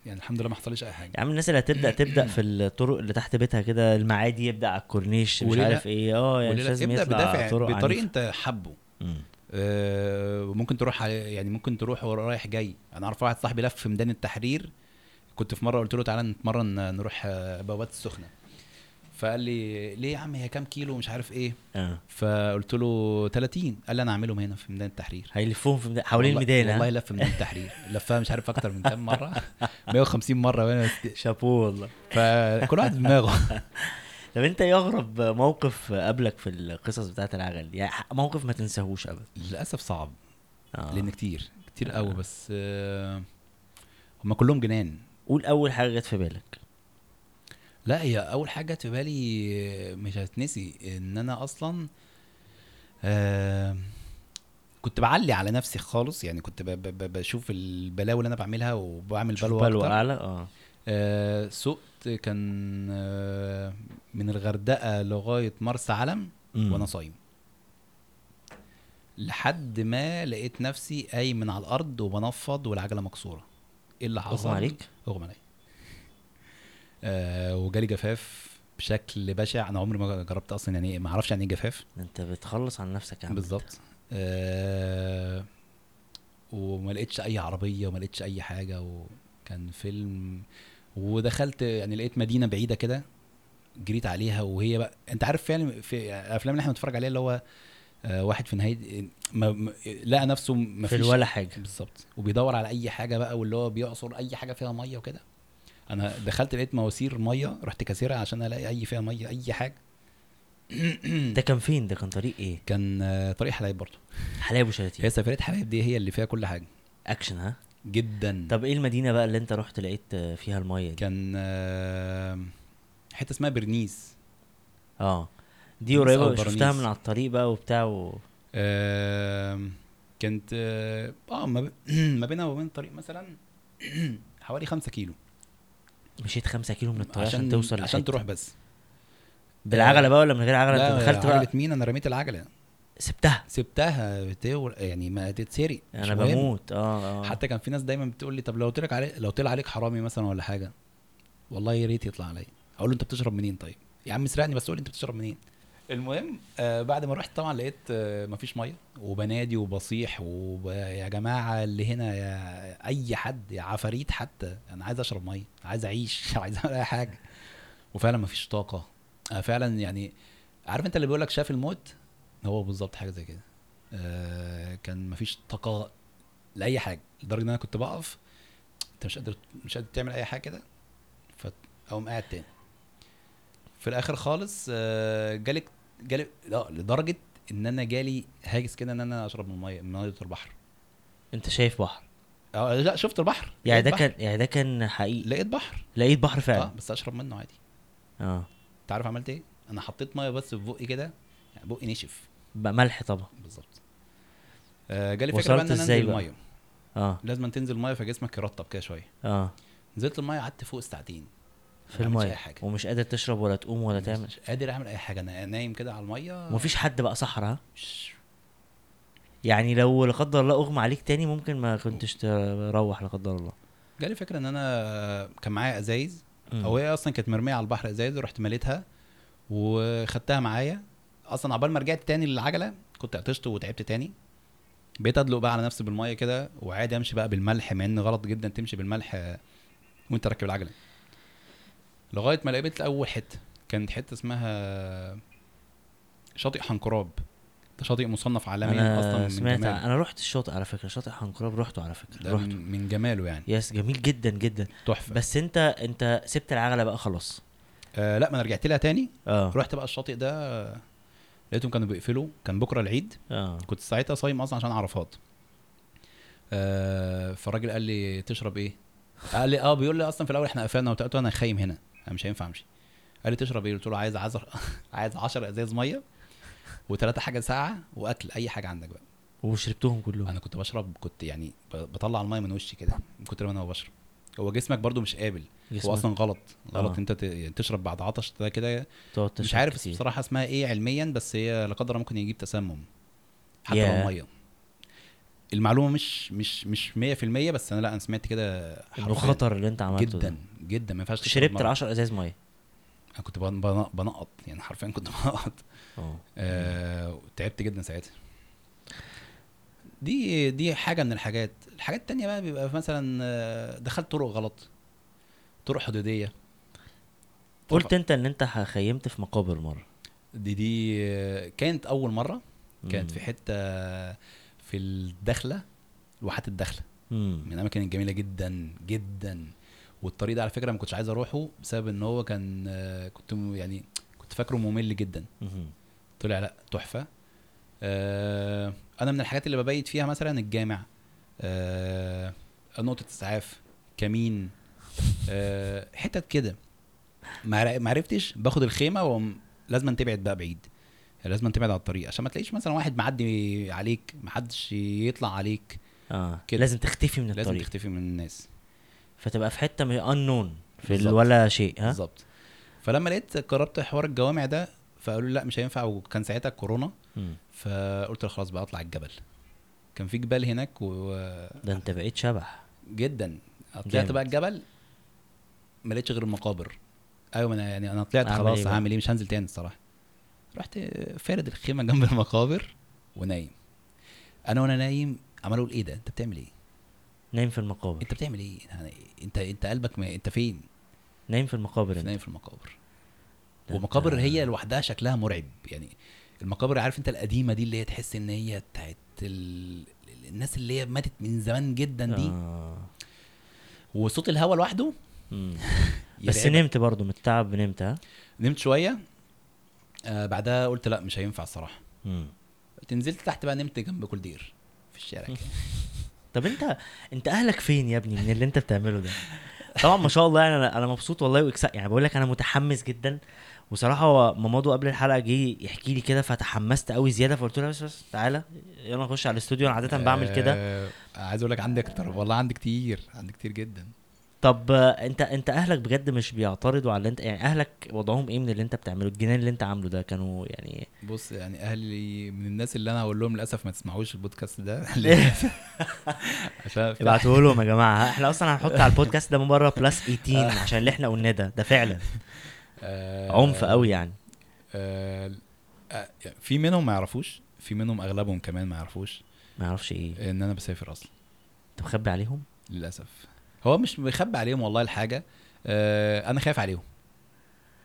Speaker 2: يعني الحمد لله ما حصليش أي حاجة
Speaker 1: يا عم الناس اللي هتبدأ تبدأ في الطرق اللي تحت بيتها كده المعادي يبدأ على الكورنيش مش؟ عارف إيه آه يعني مش
Speaker 2: لا؟
Speaker 1: لازم يطلع
Speaker 2: بدافع
Speaker 1: طرق
Speaker 2: بطريق. أنت حبه. آه، ممكن تروح يعني ممكن تروح رايح جاي أنا أعرف واحد صاحبي لف في ميدان التحرير كنت في مرة قلت له تعالى نتمرن نروح آه، بوابات السخنة فقال لي ليه يا عم؟ هي كام كيلو؟ مش عارف إيه.
Speaker 1: آه.
Speaker 2: فقلت له 30 قال لي أنا اعملهم هنا في ميدان التحرير.
Speaker 1: هيلفوهم في ميدان- حوالين الميدان
Speaker 2: والله لف ميدان التحرير. لفها مش عارف أكتر من كام مرة. 150 مرة. وأنا
Speaker 1: شابوه والله.
Speaker 2: فكل واحد دماغه.
Speaker 1: طب أنت إيه أغرب موقف قابلك في القصص بتاعت العجل؟ يعني موقف ما تنساهوش ابدا.
Speaker 2: للأسف صعب.
Speaker 1: آه.
Speaker 2: لأن كتير. كتير قوي بس آه، هم كلهم جنان.
Speaker 1: قول أول حاجة جت في بالك.
Speaker 2: لا هي أول حاجة في بالي مش هتنسي إن أنا أصلا آه كنت بعلي على نفسي خالص. يعني كنت ب- ب- ب- بشوف البلاوي اللي أنا بعملها وبعمل بلوى
Speaker 1: بلوى أعلى؟ آه.
Speaker 2: آه سقت كان آه من الغردقة لغاية مرسى علم
Speaker 1: مم.
Speaker 2: وأنا صايم. لحد ما لقيت نفسي قايم من على الأرض وبنفض والعجلة مكسورة. إيه اللي حصل؟
Speaker 1: اغمى عليك.
Speaker 2: اغمى عليا. آه وجالي جفاف بشكل بشع. أنا عمري ما جربت أصلا يعني إيه، ما أعرفش يعني إيه جفاف.
Speaker 1: أنت بتخلص عن نفسك عم
Speaker 2: بالظبط. آه وما لقيتش أي عربية وما لقيتش أي حاجة وكان فيلم ودخلت يعني لقيت مدينة بعيدة كده جريت عليها. وهي بقى أنت عارف فعلا في الافلام اللي إحنا بنتفرج عليها اللي هو آه واحد في نهاية ما ما- لقى نفسه ما
Speaker 1: في
Speaker 2: فيش
Speaker 1: ولا حاجة.
Speaker 2: بالظبط. وبيدور على أي حاجة بقى واللي هو بيعصر أي حاجة فيها مية وكده. أنا دخلت لقيت مواسير ميه رحت كاسرها عشان الاقي اي فيها ميه اي حاجة.
Speaker 1: ده كان فين؟ ده كان طريق إيه؟
Speaker 2: كان طريق حلايب برضه.
Speaker 1: حلايب وشلاتين.
Speaker 2: هي سفريه حلايب دي هي اللي فيها كل حاجة.
Speaker 1: اكشن ها؟
Speaker 2: جدا.
Speaker 1: طب إيه المدينة بقى اللي انت رحت لقيت فيها المية دي؟
Speaker 2: كان آه، حتة اسمها برنيس.
Speaker 1: آه. دي
Speaker 2: قريبة
Speaker 1: شفتها. من على الطريق بقى وبتاع و...
Speaker 2: آه، كانت آه آه، ما ب- ما بينها وبين الطريق مثلا حوالي خمسة كيلو.
Speaker 1: مشيت خمسة كيلو من الطريق عشان, توصل
Speaker 2: عشان
Speaker 1: لحتة.
Speaker 2: تروح بس.
Speaker 1: بالعجلة بقى ولا من غير عجلة؟ أنت دخلت بقى.
Speaker 2: مين؟ أنا رميت العجلة.
Speaker 1: سبتها.
Speaker 2: سبتها بتور يعني ما تتسرق. أنا.
Speaker 1: بموت. آه آه.
Speaker 2: حتى كان في ناس دايما بتقول لي طب لو طلع عليك لو طلع عليك حرامي مثلا ولا حاجة والله يا ريت يطلع عليا. أقول له أنت بتشرب منين طيب؟ يا عم اسرقني بس قول لي أنت بتشرب منين؟ المهم آه بعد ما رحت طبعا لقيت آه مفيش مية وبنادي وبصيح ويا جماعة اللي هنا يا أي حد يا عفاريت حتى أنا عايز أشرب مية عايز أعيش عايز أعمل أي حاجة. وفعلا مفيش طاقة. آه فعلا يعني عارف أنت اللي بيقول لك شاف الموت؟ هو بالظبط حاجة زي كده. كان مفيش طاقة لأي حاجة لدرجة إن أنا كنت بقف. أنت مش قادر مش قادر تعمل أي حاجة كده فاقوم قاعد تاني. في الآخر خالص جالك جالي لا لدرجة إن أنا جالي هاجس كده إن أنا أشرب من الميه من مية البحر
Speaker 1: أنت شايف بحر؟
Speaker 2: آه لا شفت البحر.
Speaker 1: يعني ده. كان يعني ده كان حقيقي؟
Speaker 2: لقيت بحر.
Speaker 1: لقيت بحر
Speaker 2: آه
Speaker 1: فعلا
Speaker 2: بس أشرب منه عادي.
Speaker 1: آه.
Speaker 2: أنت عارف عملت إيه؟ أنا حطيت مية بس في بقي كده يعني بقي نشف.
Speaker 1: بقى ملح طبعا.
Speaker 2: بالظبط. آه جالي فكرة بقى
Speaker 1: إن
Speaker 2: أنا
Speaker 1: أنزل؟
Speaker 2: المية.
Speaker 1: آه.
Speaker 2: لازم تنزل الميه فجسمك يرطب كده شوية.
Speaker 1: آه.
Speaker 2: نزلت المية قعدت فوق ساعتين
Speaker 1: في
Speaker 2: المية.
Speaker 1: ومش قادر تشرب ولا تقوم ولا تعمل.
Speaker 2: مش قادر أعمل أي حاجة. أنا نايم كده على المية.
Speaker 1: ومفيش حد بقى صحراء؟
Speaker 2: مش-
Speaker 1: يعني لو لا قدر الله أغمى عليك تاني ممكن ما كنتش تروح لا قدر الله.
Speaker 2: جالي فكرة إن أنا كان معايا
Speaker 1: إزايز.
Speaker 2: أو هي أصلا كانت مرمية على البحر إزايز ورحت مليتها وخدتها معايا. أصلا عقبال ما رجعت تاني للعجلة كنت عطشت وتعبت تاني. بقيت أدلق بقى على نفسي بالمية كده وعادي أمشي بقى بالملح مع إن غلط جدا تمشي بالملح وأنت راكب العجلة. لغاية ما لقيت أول حتة. كانت حتة اسمها شاطئ حنكراب. ده شاطئ مصنف عالميا
Speaker 1: أصلا
Speaker 2: من
Speaker 1: سمعت
Speaker 2: جماله.
Speaker 1: أنا رحت الشاطئ على فكرة. شاطئ حنكراب رحته على فكرة.
Speaker 2: ده
Speaker 1: رحته.
Speaker 2: من جماله يعني.
Speaker 1: يس جميل جدا جدا.
Speaker 2: تحفة.
Speaker 1: بس أنت أنت سبت العجلة بقى خلاص.
Speaker 2: آه لا ما أنا رجعت لها تاني.
Speaker 1: آه.
Speaker 2: رحت بقى الشاطئ ده آه، لقيتهم كانوا بيقفلوا. كان بكرة العيد.
Speaker 1: آه.
Speaker 2: كنت ساعتها صايم أصلا عشان عرفات. آه فالراجل قال لي تشرب إيه؟ قال لي آه بيقول لي أصلا في الأول إحنا قفلنا. وبتاع أنا خايم هنا. أنا مش هينفع امشي. قال لي تشرب إيه؟ قلت له عايز عايز عايز 10 ازاز مية وثلاثه حاجة ساقعة وأكل أي حاجة عندك بقى.
Speaker 1: وشربتهم كلهم.
Speaker 2: أنا كنت بشرب كنت يعني بطلع المية من وشي كده من كتر ما أنا بشرب. هو جسمك برضو مش قابل. هو
Speaker 1: جسمك.
Speaker 2: أصلا غلط. غلط
Speaker 1: آه.
Speaker 2: أنت يعني تشرب بعد عطش ده كده. مش عارف
Speaker 1: كتير.
Speaker 2: بصراحة اسمها إيه علميا بس هي لا قدر ممكن يجيب تسمم حتى
Speaker 1: ياه.
Speaker 2: لو مية. المعلومة مش مش مش 100% بس أنا لا أنا سمعت كده
Speaker 1: انه
Speaker 2: حرفياً
Speaker 1: خطر اللي أنت عملته
Speaker 2: جدا
Speaker 1: ده.
Speaker 2: جدا ما ينفعش
Speaker 1: شربت. ال 10 إزاز مية؟
Speaker 2: أنا كنت بن- بن- بنقط يعني حرفيا كنت بنقط.
Speaker 1: آه
Speaker 2: آه تعبت جدا ساعتها. دي دي حاجة من الحاجات. الحاجات التانية بقى بيبقى مثلا آه، دخلت طرق غلط طرق حدودية.
Speaker 1: قلت أنت إن أنت خيمت في مقابر مرة.
Speaker 2: دي دي آه، كانت أول مرة. كانت. في حتة في الدخلة الواحات الدخلة.
Speaker 1: مم.
Speaker 2: من الأماكن الجميلة جدا جدا. والطريق ده على فكرة ما كنتش عايز أروحه بسبب إن هو كان آه، كنت يعني كنت فاكره ممل جدا.
Speaker 1: مهم.
Speaker 2: طلع لأ تحفة. آه، أنا من الحاجات اللي ببيت فيها مثلا الجامع. آه، نقطة إسعاف كمين. آه، حتت كده. ما عر- ما عرفتش باخد الخيمة ولازم تبعد بقى بعيد. لازم تبعد على الطريق عشان ما تلاقيش مثلا واحد معدي عليك محدش يطلع عليك.
Speaker 1: آه
Speaker 2: كده.
Speaker 1: لازم تختفي من
Speaker 2: لازم
Speaker 1: الطريق.
Speaker 2: تختفي من الناس.
Speaker 1: فتبقى في حتة انون في ال-
Speaker 2: بالظبط.
Speaker 1: ولا شيء ها؟
Speaker 2: بالظبط. فلما لقيت قررت حوار الجوامع ده فقالوا لي لا مش هينفع وكان ساعتها كورونا.
Speaker 1: مم.
Speaker 2: فقلت خلاص بقى اطلع الجبل. كان في جبال هناك
Speaker 1: ده انت بقيت شبح.
Speaker 2: وجدا طلعت. بقى الجبل ما لقيتش غير المقابر. أيوه أنا يعني أنا طلعت خلاص
Speaker 1: إيه؟
Speaker 2: هعمل إيه؟ مش هنزل تاني الصراحة. رحت فارد الخيمة جنب المقابر ونايم. أنا وأنا نايم عمال أقول إيه ده؟ أنت بتعمل إيه؟
Speaker 1: نايم في المقابر.
Speaker 2: أنت بتعمل إيه؟ يعني أنت أنت قلبك ما أنت فين؟
Speaker 1: نايم في المقابر أنت.
Speaker 2: نايم في المقابر. ومقابر هي لوحدها شكلها مرعب. يعني المقابر عارف أنت القديمة دي اللي هي تحس إن هي بتاعت ال... الناس اللي هي ماتت من زمان جدا دي؟
Speaker 1: آه.
Speaker 2: وصوت الهوا لوحده.
Speaker 1: بس. نمت برضو من التعب نمت ها؟
Speaker 2: نمت شوية؟ آه بعدها قلت لا مش هينفع
Speaker 1: الصراحة.
Speaker 2: قلت نزلت تحت بقى نمت جنب كل دير في الشارع كده.
Speaker 1: طب انت انت أهلك فين يا ابني من اللي انت بتعمله ده؟ طبعا ما شاء الله يعني أنا أنا مبسوط والله وإكسا يعني بقول لك أنا متحمس جدا. وصراحة هو مامادو قبل الحلقة جه يحكي لي كده فتحمست قوي زيادة فقلت له بس بس تعالى يلا نخش على الاستوديو. أنا عادة بعمل كده.
Speaker 2: آه عايز أقول لك عندي أكتر والله عندي كتير عندي كتير جدا.
Speaker 1: طب انت انت اهلك بجد مش بيعترضوا على اللي انت يعني اهلك وضعهم إيه من اللي انت بتعمله؟ الجنان اللي انت عامله ده كانوا يعني
Speaker 2: بص يعني أهلي من الناس اللي أنا هقول لهم للأسف ما تسمعوش البودكاست ده. عشان
Speaker 1: ابعتوا لهم يا جماعة؟ إحنا أصلا هنحط على البودكاست ده من بره بلس 18 عشان اللي إحنا قلناه ده. ده فعلا.
Speaker 2: آه،
Speaker 1: عنف قوي يعني.
Speaker 2: آه، آه، في منهم ما يعرفوش في منهم أغلبهم كمان ما يعرفوش.
Speaker 1: ما يعرفش إيه.
Speaker 2: إن أنا بسافر أصلا.
Speaker 1: انت مخبي عليهم؟
Speaker 2: للأسف. هو مش بيخبي عليهم والله الحاجة. آه، أنا خايف عليهم.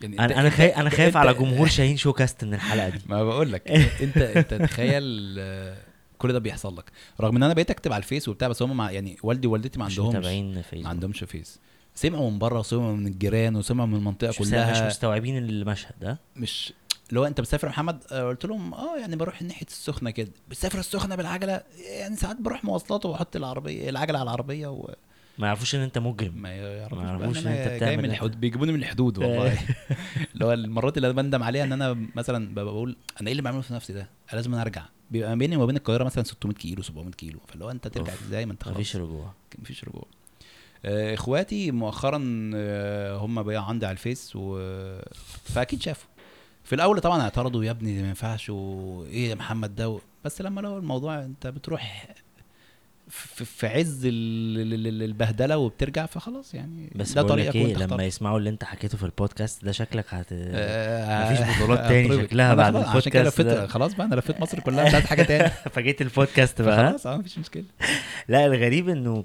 Speaker 2: يعني
Speaker 1: أنا
Speaker 2: أنا
Speaker 1: خايف
Speaker 2: أنا
Speaker 1: خايف على جمهور شاهين Showcast من الحلقة دي.
Speaker 2: ما بقول لك. انت أنت تخيل آه، كل ده بيحصل لك. رغم إن أنا بقيت أكتب على الفيس وبتاع بس هم مع يعني والدي ووالدتي ما
Speaker 1: مش
Speaker 2: عندهمش
Speaker 1: متابعين فيسبوك.
Speaker 2: ما عندهمش فيس. سمعوا من بره وسمعوا من الجيران وسمعوا من المنطقة
Speaker 1: مش, مش
Speaker 2: كلها.
Speaker 1: مستوعبين المشهد ده
Speaker 2: مش لو أنت بتسافر يا محمد؟ آه، قلت لهم آه يعني بروح ناحيه السخنة كده. بتسافر السخنة بالعجلة؟ يعني ساعات بروح مواصلات وأحط العربيه العجلة على العربية وما
Speaker 1: ما يعرفوش إن أنت مجرم.
Speaker 2: يعرفوش
Speaker 1: ما يعرفوش إن
Speaker 2: إن
Speaker 1: أنت
Speaker 2: جاي من. الحدود بيجيبوني من الحدود والله. اللي هو المرات اللي أنا بندم عليها إن أنا مثلا بقول أنا إيه اللي بعمله في نفسي ده؟ أنا لازم أرجع. بيبقى ما بيني وما بين القاهرة مثلا 600 كيلو 700 كيلو. فاللي هو أنت ترجع. إزاي؟ ما أنت خلاص.
Speaker 1: مفيش رجوع.
Speaker 2: مفيش رجوع. آه، إخواتي مؤخرا آه، هم بقى عندي على الفيس و... فأكيد شافوا. في الأول طبعا اعترضوا يا ابني ما ينفعش وإيه يا محمد ده. بس لما لقوا الموضوع أنت بتروح في, في عز ال- ال- ال- البهدلة وبترجع فخلاص يعني
Speaker 1: بس
Speaker 2: ده طريقك وانت
Speaker 1: لما. يسمعوا اللي انت حكيته في البودكاست ده شكلك هت
Speaker 2: آه،
Speaker 1: مفيش بطولات تاني. شكلها بعد
Speaker 2: خلاص- عشان كده
Speaker 1: البودكاست
Speaker 2: لفيت
Speaker 1: ده.
Speaker 2: خلاص بقى أنا لفيت مصر كلها مش عايز حاجة تاني
Speaker 1: فجيت البودكاست بقى؟
Speaker 2: خلاص آه مفيش مشكلة
Speaker 1: لا الغريب إنه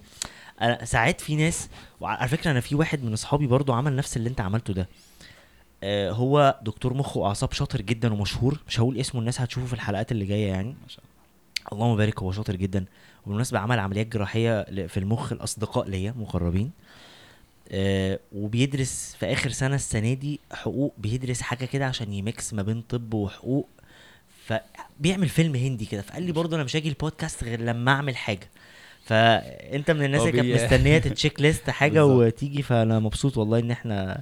Speaker 1: ساعات في ناس وعلى فكرة أنا في واحد من أصحابي برضو عمل نفس اللي أنت عملته ده آه هو دكتور مخ واعصاب شاطر جدا ومشهور مش هقول اسمه الناس هتشوفه في الحلقات اللي جاية يعني
Speaker 2: ما شاء الله
Speaker 1: اللهم بارك هو شاطر جدا وبالمناسبة عمل عمليات جراحية في المخ الأصدقاء ليا مقربين. آه وبيدرس في آخر سنة السنة دي حقوق بيدرس حاجة كده عشان يميكس ما بين طب وحقوق. فبيعمل فيلم هندي كده. فقال لي برضه أنا مش هاجي البودكاست غير لما أعمل حاجة. فأنت من الناس اللي كانت مستنية ت checklist
Speaker 2: حاجة.
Speaker 1: وتيجي فأنا مبسوط والله إن إحنا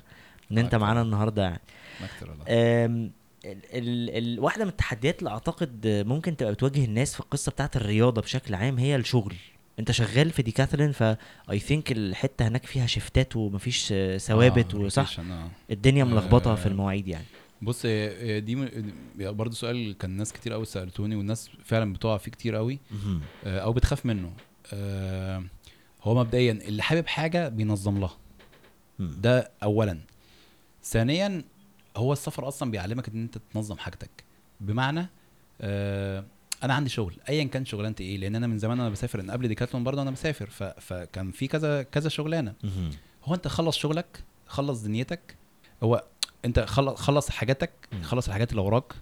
Speaker 1: إن
Speaker 2: أنت.
Speaker 1: معانا النهارده يعني. ال ال واحدة من التحديات اللي أعتقد ممكن تبقى بتواجه الناس في القصة بتاعت الرياضة بشكل عام هي الشغل أنت شغال في Decathlon ف I think الحتة هناك فيها شيفتات ومفيش آه، ثوابت
Speaker 2: آه،
Speaker 1: وصح
Speaker 2: آه.
Speaker 1: الدنيا ملخبطة
Speaker 2: آه.
Speaker 1: في المواعيد يعني
Speaker 2: بص دي برضه سؤال كان ناس كتير قوي سألتوني والناس فعلا بتقع فيه كتير قوي. آه، أو بتخاف منه آه، هو مبدئيا اللي حابب حاجة بينظم لها. ده اولا ثانيا هو السفر أصلا بيعلمك إن أنت تنظم حاجتك بمعنى آه أنا عندي شغل ايا كان شغلانتي إيه لأن أنا من زمان أنا بسافر ان قبل ديكاتلون برضه أنا بسافر ف... فكان في كذا كذا
Speaker 1: شغلانة.
Speaker 2: هو أنت خلص شغلك خلص دنيتك هو أنت خلص خلص حاجاتك. خلص الحاجات اللي وراك.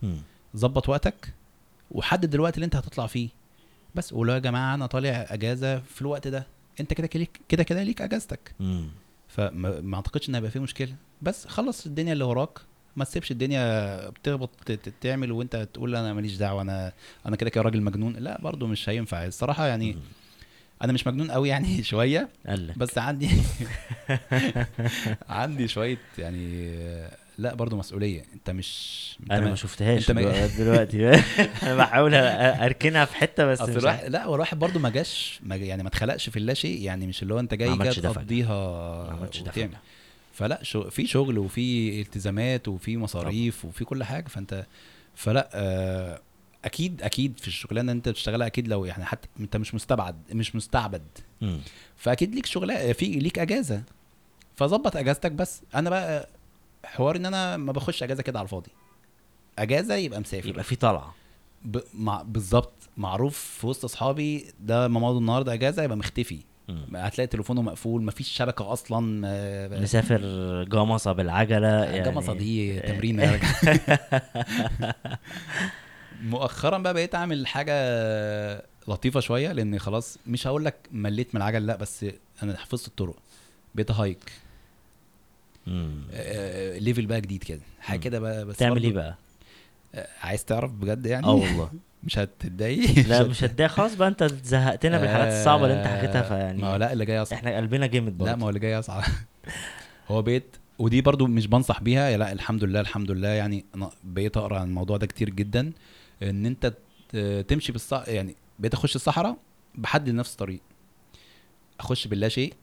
Speaker 2: ظبط وقتك وحدد الوقت اللي أنت هتطلع فيه بس له يا جماعة أنا طالع أجازة في الوقت ده أنت كده كده كده كده ليك
Speaker 1: أجازتك.
Speaker 2: فما ما أعتقدش إن هيبقى فيه مشكلة بس خلص الدنيا اللي وراك ما تسيبش الدنيا ت- تعمل وانت تقول أنا ماليش دعوة أنا أنا كده كده راجل مجنون لا برضو مش هينفع الصراحة يعني. أنا مش مجنون قوي يعني شوية
Speaker 1: قال لك
Speaker 2: بس عندي عندي شوية يعني لا برضو مسؤولية انت مش انت
Speaker 1: أنا
Speaker 2: ما-
Speaker 1: شفتهاش
Speaker 2: ما-
Speaker 1: دلوقتي أنا بحاول اركنها في حتة بس
Speaker 2: اصل
Speaker 1: مش
Speaker 2: الواحد. لا هو الواحد برضه ما جاش ما يعني ما اتخلقش في اللا شيء يعني مش اللي هو انت جاي
Speaker 1: فجأة.
Speaker 2: تقضيها
Speaker 1: ما عملتش. فجأة.
Speaker 2: فلا شو في شغل وفي التزامات وفي مصاريف وفي كل حاجة فأنت فلا آه أكيد أكيد في الشغلانة أنت بتشتغلها أكيد لو يعني حتى أنت مش مستبعد مش مستعبد.
Speaker 1: مم.
Speaker 2: فأكيد ليك شغل في ليك أجازة. فظبط أجازتك بس. أنا بقى حوار إن أنا ما باخدش أجازة كده على الفاضي. أجازة يبقى مسافر
Speaker 1: يبقى في طلعة.
Speaker 2: ب... مع... بالظبط معروف في وسط أصحابي ده ماماده النهارده أجازة يبقى مختفي. هتلاقي تليفونه مقفول مفيش شبكة أصلا آه،
Speaker 1: مسافر جمصه بالعجلة يعني
Speaker 2: جمصه دي تمرين يا راجل. مؤخرا بقى بقيت أعمل حاجة لطيفة شوية لأن خلاص مش هقول لك مليت من العجل لأ بس أنا حفظت الطرق بقيت
Speaker 1: hike.
Speaker 2: آه، level بقى جديد كده
Speaker 1: حاجة.
Speaker 2: كده بقى بس
Speaker 1: تعمل إيه بقى؟
Speaker 2: آه، عايز تعرف بجد يعني
Speaker 1: آه والله
Speaker 2: مش هتتضايق.
Speaker 1: لا مش هتضايق. خلاص بقى انت زهقتنا بالحاجات الصعبة اللي انت حكيتها
Speaker 2: ما هو
Speaker 1: فيعني
Speaker 2: لا اللي جاي أصعب.
Speaker 1: إحنا قلبنا جامد
Speaker 2: لا
Speaker 1: برضه.
Speaker 2: ما هو اللي جاي أصعب. هو بيت ودي برضو مش بنصح بيها لا الحمد لله الحمد لله. يعني أنا بقيت أقرأ عن الموضوع ده كتير جدا. إن أنت تمشي بالص يعني بقيت أخش الصحراء بحدد نفس الطريق أخش باللا شيء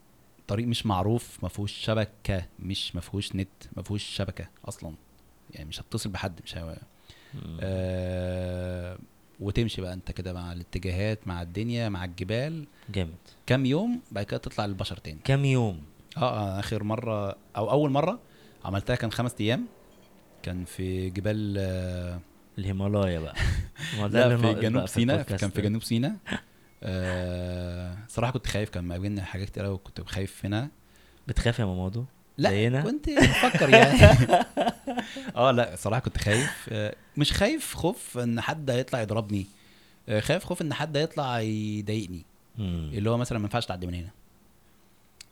Speaker 2: طريق مش معروف ما فيهوش شبكة مش ما فيهوش نت ما فيهوش شبكة أصلا. يعني مش هتصل بحد مش ه...
Speaker 1: مم.
Speaker 2: آه... وتمشي بقى انت كده مع الاتجاهات مع الدنيا مع الجبال.
Speaker 1: جامد.
Speaker 2: كام يوم بعد كده تطلع للبشر تاني.
Speaker 1: كام يوم؟
Speaker 2: آه أنا آخر مرة أو أول مرة عملتها كان خمس أيام. كان في جبال آه،
Speaker 1: الهيمالايا بقى.
Speaker 2: لا في جنوب سيناء كان في. جنوب سيناء. آه صراحة كنت خايف كان مقابلني حاجات كتير قوي كنت خايف منها.
Speaker 1: بتخاف يا مامادو
Speaker 2: لا
Speaker 1: زينا؟
Speaker 2: كنت بفكر يعني. آه لا صراحة كنت خايف. آه مش خايف خوف إن حد هيطلع يضربني. آه خايف خوف إن حد هيطلع يضايقني. اللي هو مثلا ما ينفعش تعدي من هنا.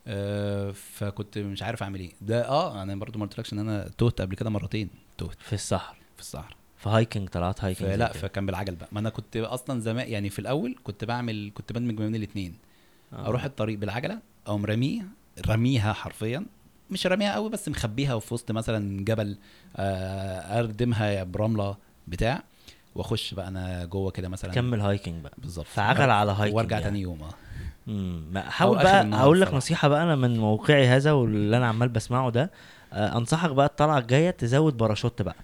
Speaker 2: آه فكنت مش عارف أعمل إيه. ده آه أنا برضو ما قلتلكش إن أنا تهت قبل كده مرتين. تهت.
Speaker 1: في الصحراء
Speaker 2: في الصحراء
Speaker 1: في hiking طلعت
Speaker 2: hiking
Speaker 1: كده.
Speaker 2: فكان بالعجل بقى. ما أنا كنت أصلا زمان يعني في الأول كنت بعمل كنت بدمج ما بين الاثنين
Speaker 1: آه.
Speaker 2: أروح الطريق بالعجلة أو مرميه رميها حرفيا. مش رميها قوي بس مخبيها في وسط مثلا جبل آه، أردمها برمله بتاع وأخش بقى أنا جوه كده مثلا.
Speaker 1: كمل hiking بقى.
Speaker 2: بالظبط.
Speaker 1: فعجل على hiking
Speaker 2: وأرجع
Speaker 1: يعني.
Speaker 2: تاني يوم
Speaker 1: آه. حاول بقى أقول لك. نصيحة بقى أنا من موقعي هذا واللي أنا عمال بسمعه ده. آه أنصحك بقى الطلعة الجاية تزود باراشوت بقى.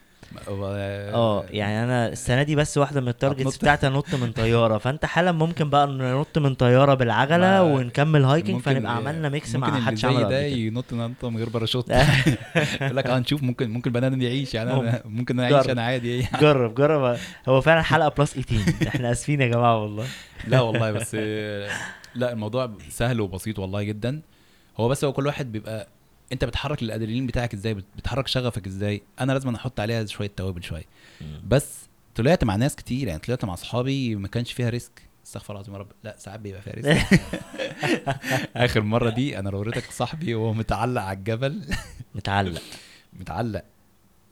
Speaker 1: آه يعني أنا السنة دي بس واحدة من ال
Speaker 2: targets؟
Speaker 1: بتاعتي انط من طيارة. فأنت حالا ممكن بقى ننط من طيارة
Speaker 2: بالعجلة
Speaker 1: ونكمل
Speaker 2: hiking
Speaker 1: فنبقى عملنا
Speaker 2: mix
Speaker 1: مع حدش
Speaker 2: زي
Speaker 1: عمله
Speaker 2: ده ينط نط من غير باراشوت. يقول لك هنشوف ممكن ممكن بنانا يعيش. يعني أنا ممكن. أعيش
Speaker 1: جرب.
Speaker 2: أنا عادي. إيه
Speaker 1: جرب جرب. هو فعلا حلقة plus 18 إحنا آسفين يا جماعة والله.
Speaker 2: لا والله بس لا الموضوع سهل وبسيط والله جدا. هو بس هو كل واحد بيبقى انت بتحرك الادرينالين بتاعك إزاي؟ بت- بتحرك شغفك إزاي؟ أنا لازم أحط عليها شوية توابل شوية. بس طلعت مع ناس كتير يعني طلعت مع اصحابي ما كانش فيها risk. استغفر الله العظيم يا رب. لا ساعات بيبقى فيها risk. آخر مرة دي أنا وريتك صاحبي وهو متعلق على الجبل.
Speaker 1: متعلق.
Speaker 2: متعلق.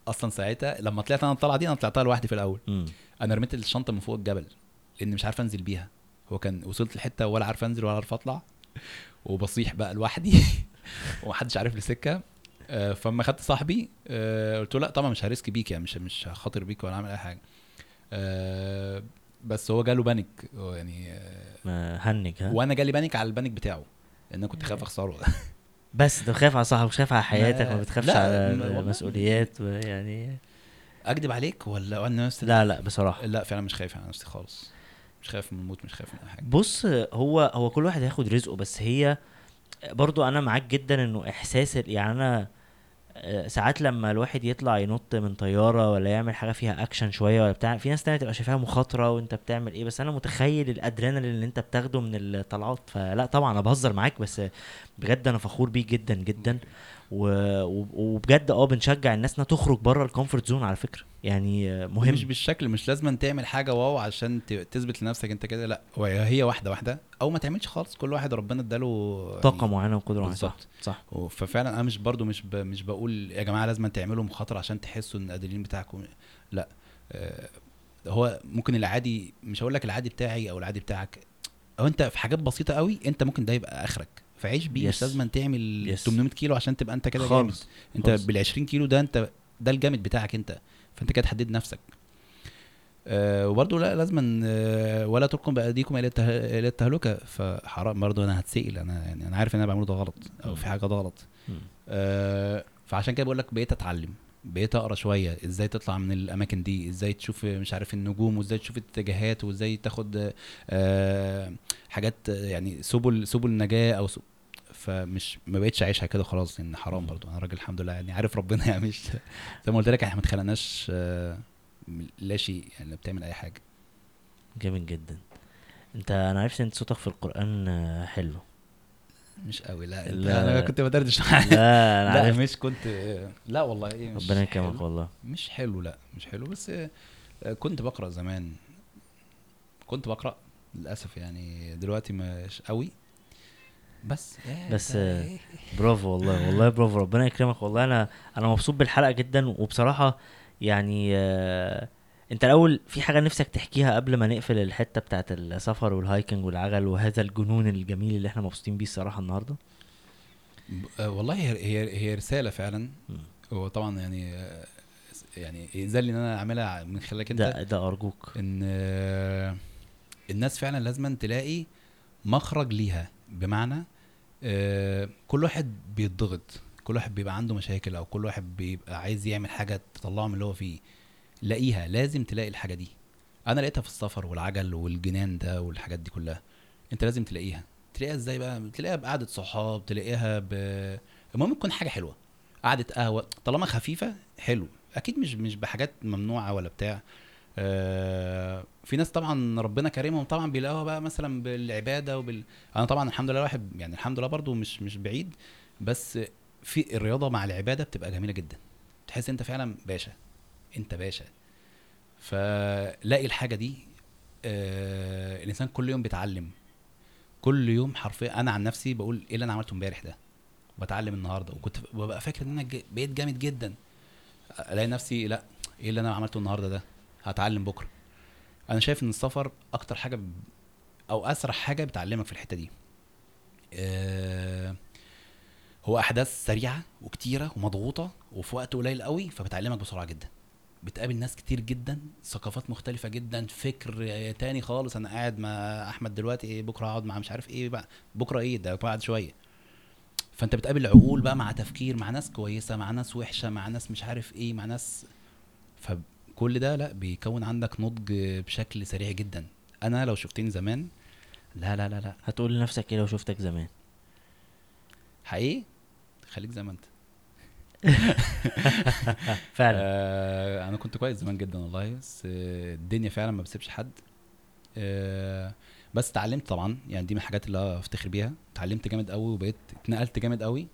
Speaker 2: أصلا ساعتها لما طلعت أنا الطلعة دي أنا طلعتها لوحدي في الأول.
Speaker 1: مم.
Speaker 2: أنا رميت الشنطة من فوق الجبل لأن مش عارف أنزل بيها. هو كان وصلت لحته ولا عارف أنزل ولا عارف أطلع. وبصيح بقى لوحدي. ومحدش عارف لي سكه آه، فاما خدت صاحبي آه، قلت له لا طبعا مش ه risk بيك يعني مش مش هخاطر بيك ولا اعمل أي حاجة. آه، بس هو جاله panic. يعني
Speaker 1: hang ها؟
Speaker 2: وأنا جالي panic على ال panic بتاعه لأن أنا كنت خايف أخسره.
Speaker 1: بس أنت خايف على صاحبك خايف على حياتك
Speaker 2: ما-
Speaker 1: بتخافش على. المسؤوليات يعني.
Speaker 2: أكدب عليك ولا أنا نفسي
Speaker 1: لا لا بصراحة.
Speaker 2: لا فعلا مش خايف على نفسي خالص. مش خايف من الموت مش خايف من أي حاجة.
Speaker 1: بص هو هو كل واحد هياخد رزقه بس هي برضو أنا معاك جدا إنه إحساس يعني أنا آه، ساعات لما الواحد يطلع ينط من طيارة ولا يعمل حاجة فيها اكشن شوية ولا بتاع في ناس تانية تبقى شايفاها مخاطرة وأنت بتعمل إيه بس أنا متخيل الأدرينالين اللي أنت بتاخده من الطلعات فلا طبعا أنا بهزر معاك بس بجد أنا فخور بيك جدا جدا وبجد آه بنشجع الناس إنها تخرج بره ال comfort zone على فكرة. يعني مهم.
Speaker 2: مش بالشكل مش لازم تعمل حاجة واو عشان تثبت لنفسك انت كده لا. هي واحدة واحدة أو ما تعملش خالص كل واحد ربنا اداله
Speaker 1: طاقة معينة وقدرة معينة. صح. صح
Speaker 2: ففعلا أنا مش برضو مش ب... مش بقول يا جماعة لازم تعملوا مخاطرة عشان تحسوا إن الأدرينالين بتاعكم لا. آه، هو ممكن العادي مش هقول لك العادي بتاعي أو العادي بتاعك. أو أنت في حاجات بسيطة قوي أنت ممكن ده يبقى آخرك. فعيش بيه مش. لازم تعمل
Speaker 1: Yes.
Speaker 2: 800 كيلو عشان تبقى أنت كده جامد.
Speaker 1: أنت.
Speaker 2: بال 20 كيلو ده أنت ده الجامد بتاعك أنت. فانت كده تحدد نفسك. آه وبرضه لا لازم آه ولا تلقوا بأيديكم إلى إلى التهلكة. فحرام برضه أنا هتسال أنا يعني أنا عارف إن أنا بعمله ده غلط أو في حاجة غلط. آه فعشان كده بقول لك بقيت أتعلم بقيت أقرأ شوية. إزاي تطلع من الأماكن دي؟ إزاي تشوف مش عارف النجوم؟ وإزاي تشوف الاتجاهات وإزاي تاخد آه حاجات يعني سبل سبل نجاه أو سب... فمش ما بقتش عايشها كده خلاص لأن حرام. برضو. أنا راجل الحمد لله يعني عارف ربنا يعني مش زي ما قلت لك إحنا ما اتخلقناش آه، لا شيء يعني بتعمل أي حاجة.
Speaker 1: جامد جدا. انت أنا عرفت إن صوتك في القرآن آه، حلو.
Speaker 2: مش قوي لا,
Speaker 1: لا.
Speaker 2: أنا كنت بدردش معاك.
Speaker 1: لا أنا
Speaker 2: لا
Speaker 1: عرفت.
Speaker 2: مش كنت لا والله إيه مش
Speaker 1: ربنا يكرمك. والله.
Speaker 2: مش حلو لا مش حلو. بس آه، كنت بقرأ زمان. كنت بقرأ للأسف يعني دلوقتي مش قوي. بس.
Speaker 1: بس، آه، برافو والله والله برافو ربنا يكرمك والله. أنا أنا مبسوط بالحلقة جدا وبصراحة يعني آه أنت الأول في حاجة نفسك تحكيها قبل ما نقفل الحتة بتاعت السفر والهايكنج والعجل وهذا الجنون الجميل اللي إحنا مبسوطين بيه الصراحة النهارده؟
Speaker 2: آه، والله هي هي هي رسالة فعلا.
Speaker 1: مم.
Speaker 2: هو طبعا يعني آه، يعني يذل إن أنا أعملها من خلالك أنت.
Speaker 1: ده ده
Speaker 2: أرجوك. إن الناس فعلا لازم تلاقي مخرج ليها. بمعنى آه، كل واحد بيتضغط كل واحد بيبقى عنده مشاكل أو كل واحد بيبقى عايز يعمل حاجة تطلعه من اللي هو فيه لاقيها لازم تلاقي الحاجة دي. أنا لقيتها في السفر والعجل والجنان ده والحاجات دي كلها أنت لازم تلاقيها. تلاقيها إزاي بقى؟ تلاقيها بقعدة صحاب تلاقيها ب المهم تكون حاجة حلوة قعدة قهوة. طالما خفيفة حلو. أكيد مش مش بحاجات ممنوعة ولا بتاع. آه في ناس طبعا ربنا كريمهم طبعا بيلاقوها بقى مثلا بالعبادة وبال أنا طبعا الحمد لله واحد يعني الحمد لله برضو مش مش بعيد بس في الرياضة مع العبادة بتبقى جميلة جدا. تحس أنت فعلا باشا أنت باشا. فلاقي الحاجة دي آه الإنسان كل يوم بيتعلم. كل يوم حرفيا أنا عن نفسي بقول إيه اللي أنا عملته امبارح ده؟ بتعلم النهارده. وكنت ببقى فاكر إن أنا بقيت جامد جدا. ألاقي نفسي لأ إيه اللي أنا عملته النهارده ده؟ هتعلم بكرة. أنا شايف إن السفر أكتر حاجة ب... أو أسرع حاجة بتعلمك في الحتة دي. آه هو أحداث سريعة وكتيرة ومضغوطة وفي وقت قليل قوي فبتعلمك بسرعة جدا. بتقابل ناس كتير جدا ثقافات مختلفة جدا فكر تاني خالص أنا قاعد مع أحمد دلوقتي إيه بكرة هقعد مع مش عارف إيه بقى بكرة إيه ده بعد شوية. فأنت بتقابل عقول بقى مع تفكير مع ناس كويسة مع ناس وحشة مع ناس مش عارف إيه مع ناس فكل ده لا بيكون عندك نضج بشكل سريع جدا. أنا لو شفتني زمان لا لا لا لا.
Speaker 1: هتقول لنفسك إيه لو شفتك زمان؟
Speaker 2: حقيقي؟ خليك زي ما أنت.
Speaker 1: فعلا.
Speaker 2: آه أنا كنت كويس زمان جدا والله بس آه الدنيا فعلا ما بسيبش حد. آه بس اتعلمت طبعا يعني دي من الحاجات اللي أفتخر بيها. اتعلمت جامد قوي وبقيت اتنقلت جامد قوي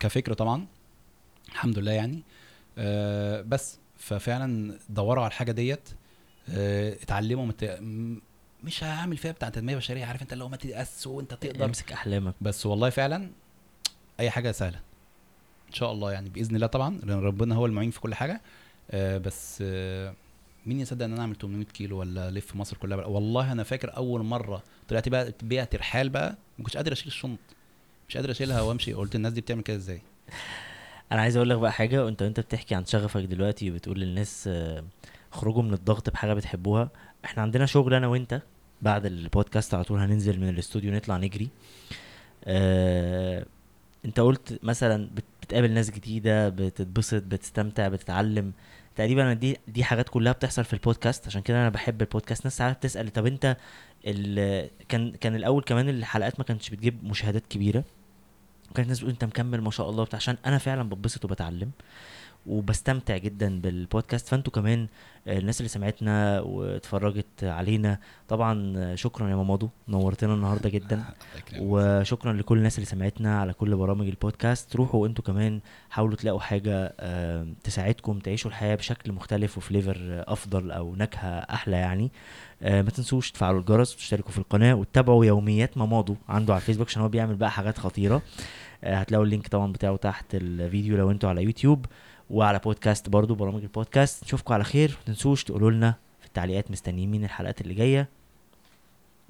Speaker 2: كفكره طبعا الحمد لله يعني. آه بس ففعلا دوروا على الحاجة ديت آه اتعلموا مت... مش هعمل فيها بتاع تنمية بشرية عارف انت اللي هو ما تيأس وانت تقدر.
Speaker 1: امسك أحلامك.
Speaker 2: بس والله فعلا أي حاجة سهلة. إن شاء الله يعني بإذن الله طبعا لأن ربنا هو المعين في كل حاجة. آه بس آه مين يصدق إن أنا أعمل 800 كيلو ولا ألف مصر كلها؟ بقى. والله أنا فاكر أول مرة طلعت بقى بيها ترحال بقى ما كنتش قادر أشيل الشنط. مش قادر أشيلها وأمشي. قلت الناس دي بتعمل كده إزاي؟
Speaker 1: أنا عايز أقول لك بقى حاجة وانت وانت بتحكي عن شغفك دلوقتي وبتقول للناس آه، اخرجوا من الضغط بحاجه بتحبوها إحنا عندنا شغل أنا وانت بعد البودكاست على طول هننزل من الاستوديو نطلع نجري. آه، انت قلت مثلا بت- بتقابل ناس جديدة بتتبسط بتستمتع بتتعلم. تقريبا دي دي حاجات كلها بتحصل في البودكاست. عشان كده أنا بحب البودكاست. ناس ساعات بتسأل طب أنت كان كان الأول كمان الحلقات ما كانتش بتجيب مشاهدات كبيرة. وكانت الناس بتقول انت مكمل ما شاء الله عشان أنا فعلا بتبسط وبتعلم. وبستمتع جدا بالبودكاست. فأنتوا كمان آه، الناس اللي سمعتنا واتفرجت علينا طبعا آه، شكرا يا مامادو نورتنا النهارده جدا. وشكرا لكل الناس اللي سمعتنا على كل برامج البودكاست. روحوا أنتوا كمان حاولوا تلاقوا حاجة آه، تساعدكم تعيشوا الحياة بشكل مختلف و flavor أفضل أو نكهة أحلى يعني. آه، ما تنسوش تفعلوا الجرس وتشتركوا في القناة وتتابعوا يوميات مامادو عنده على الفيسبوك عشان هو بيعمل بقى حاجات خطيرة. آه، هتلاقوا ال link طبعا بتاعه تحت الفيديو لو أنتوا على يوتيوب. وعلى بودكاست برضو برامج البودكاست. نشوفكم على خير ما تنسوش تقولوا لنا في التعليقات مستنيين مين الحلقات اللي جاية.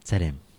Speaker 1: سلام.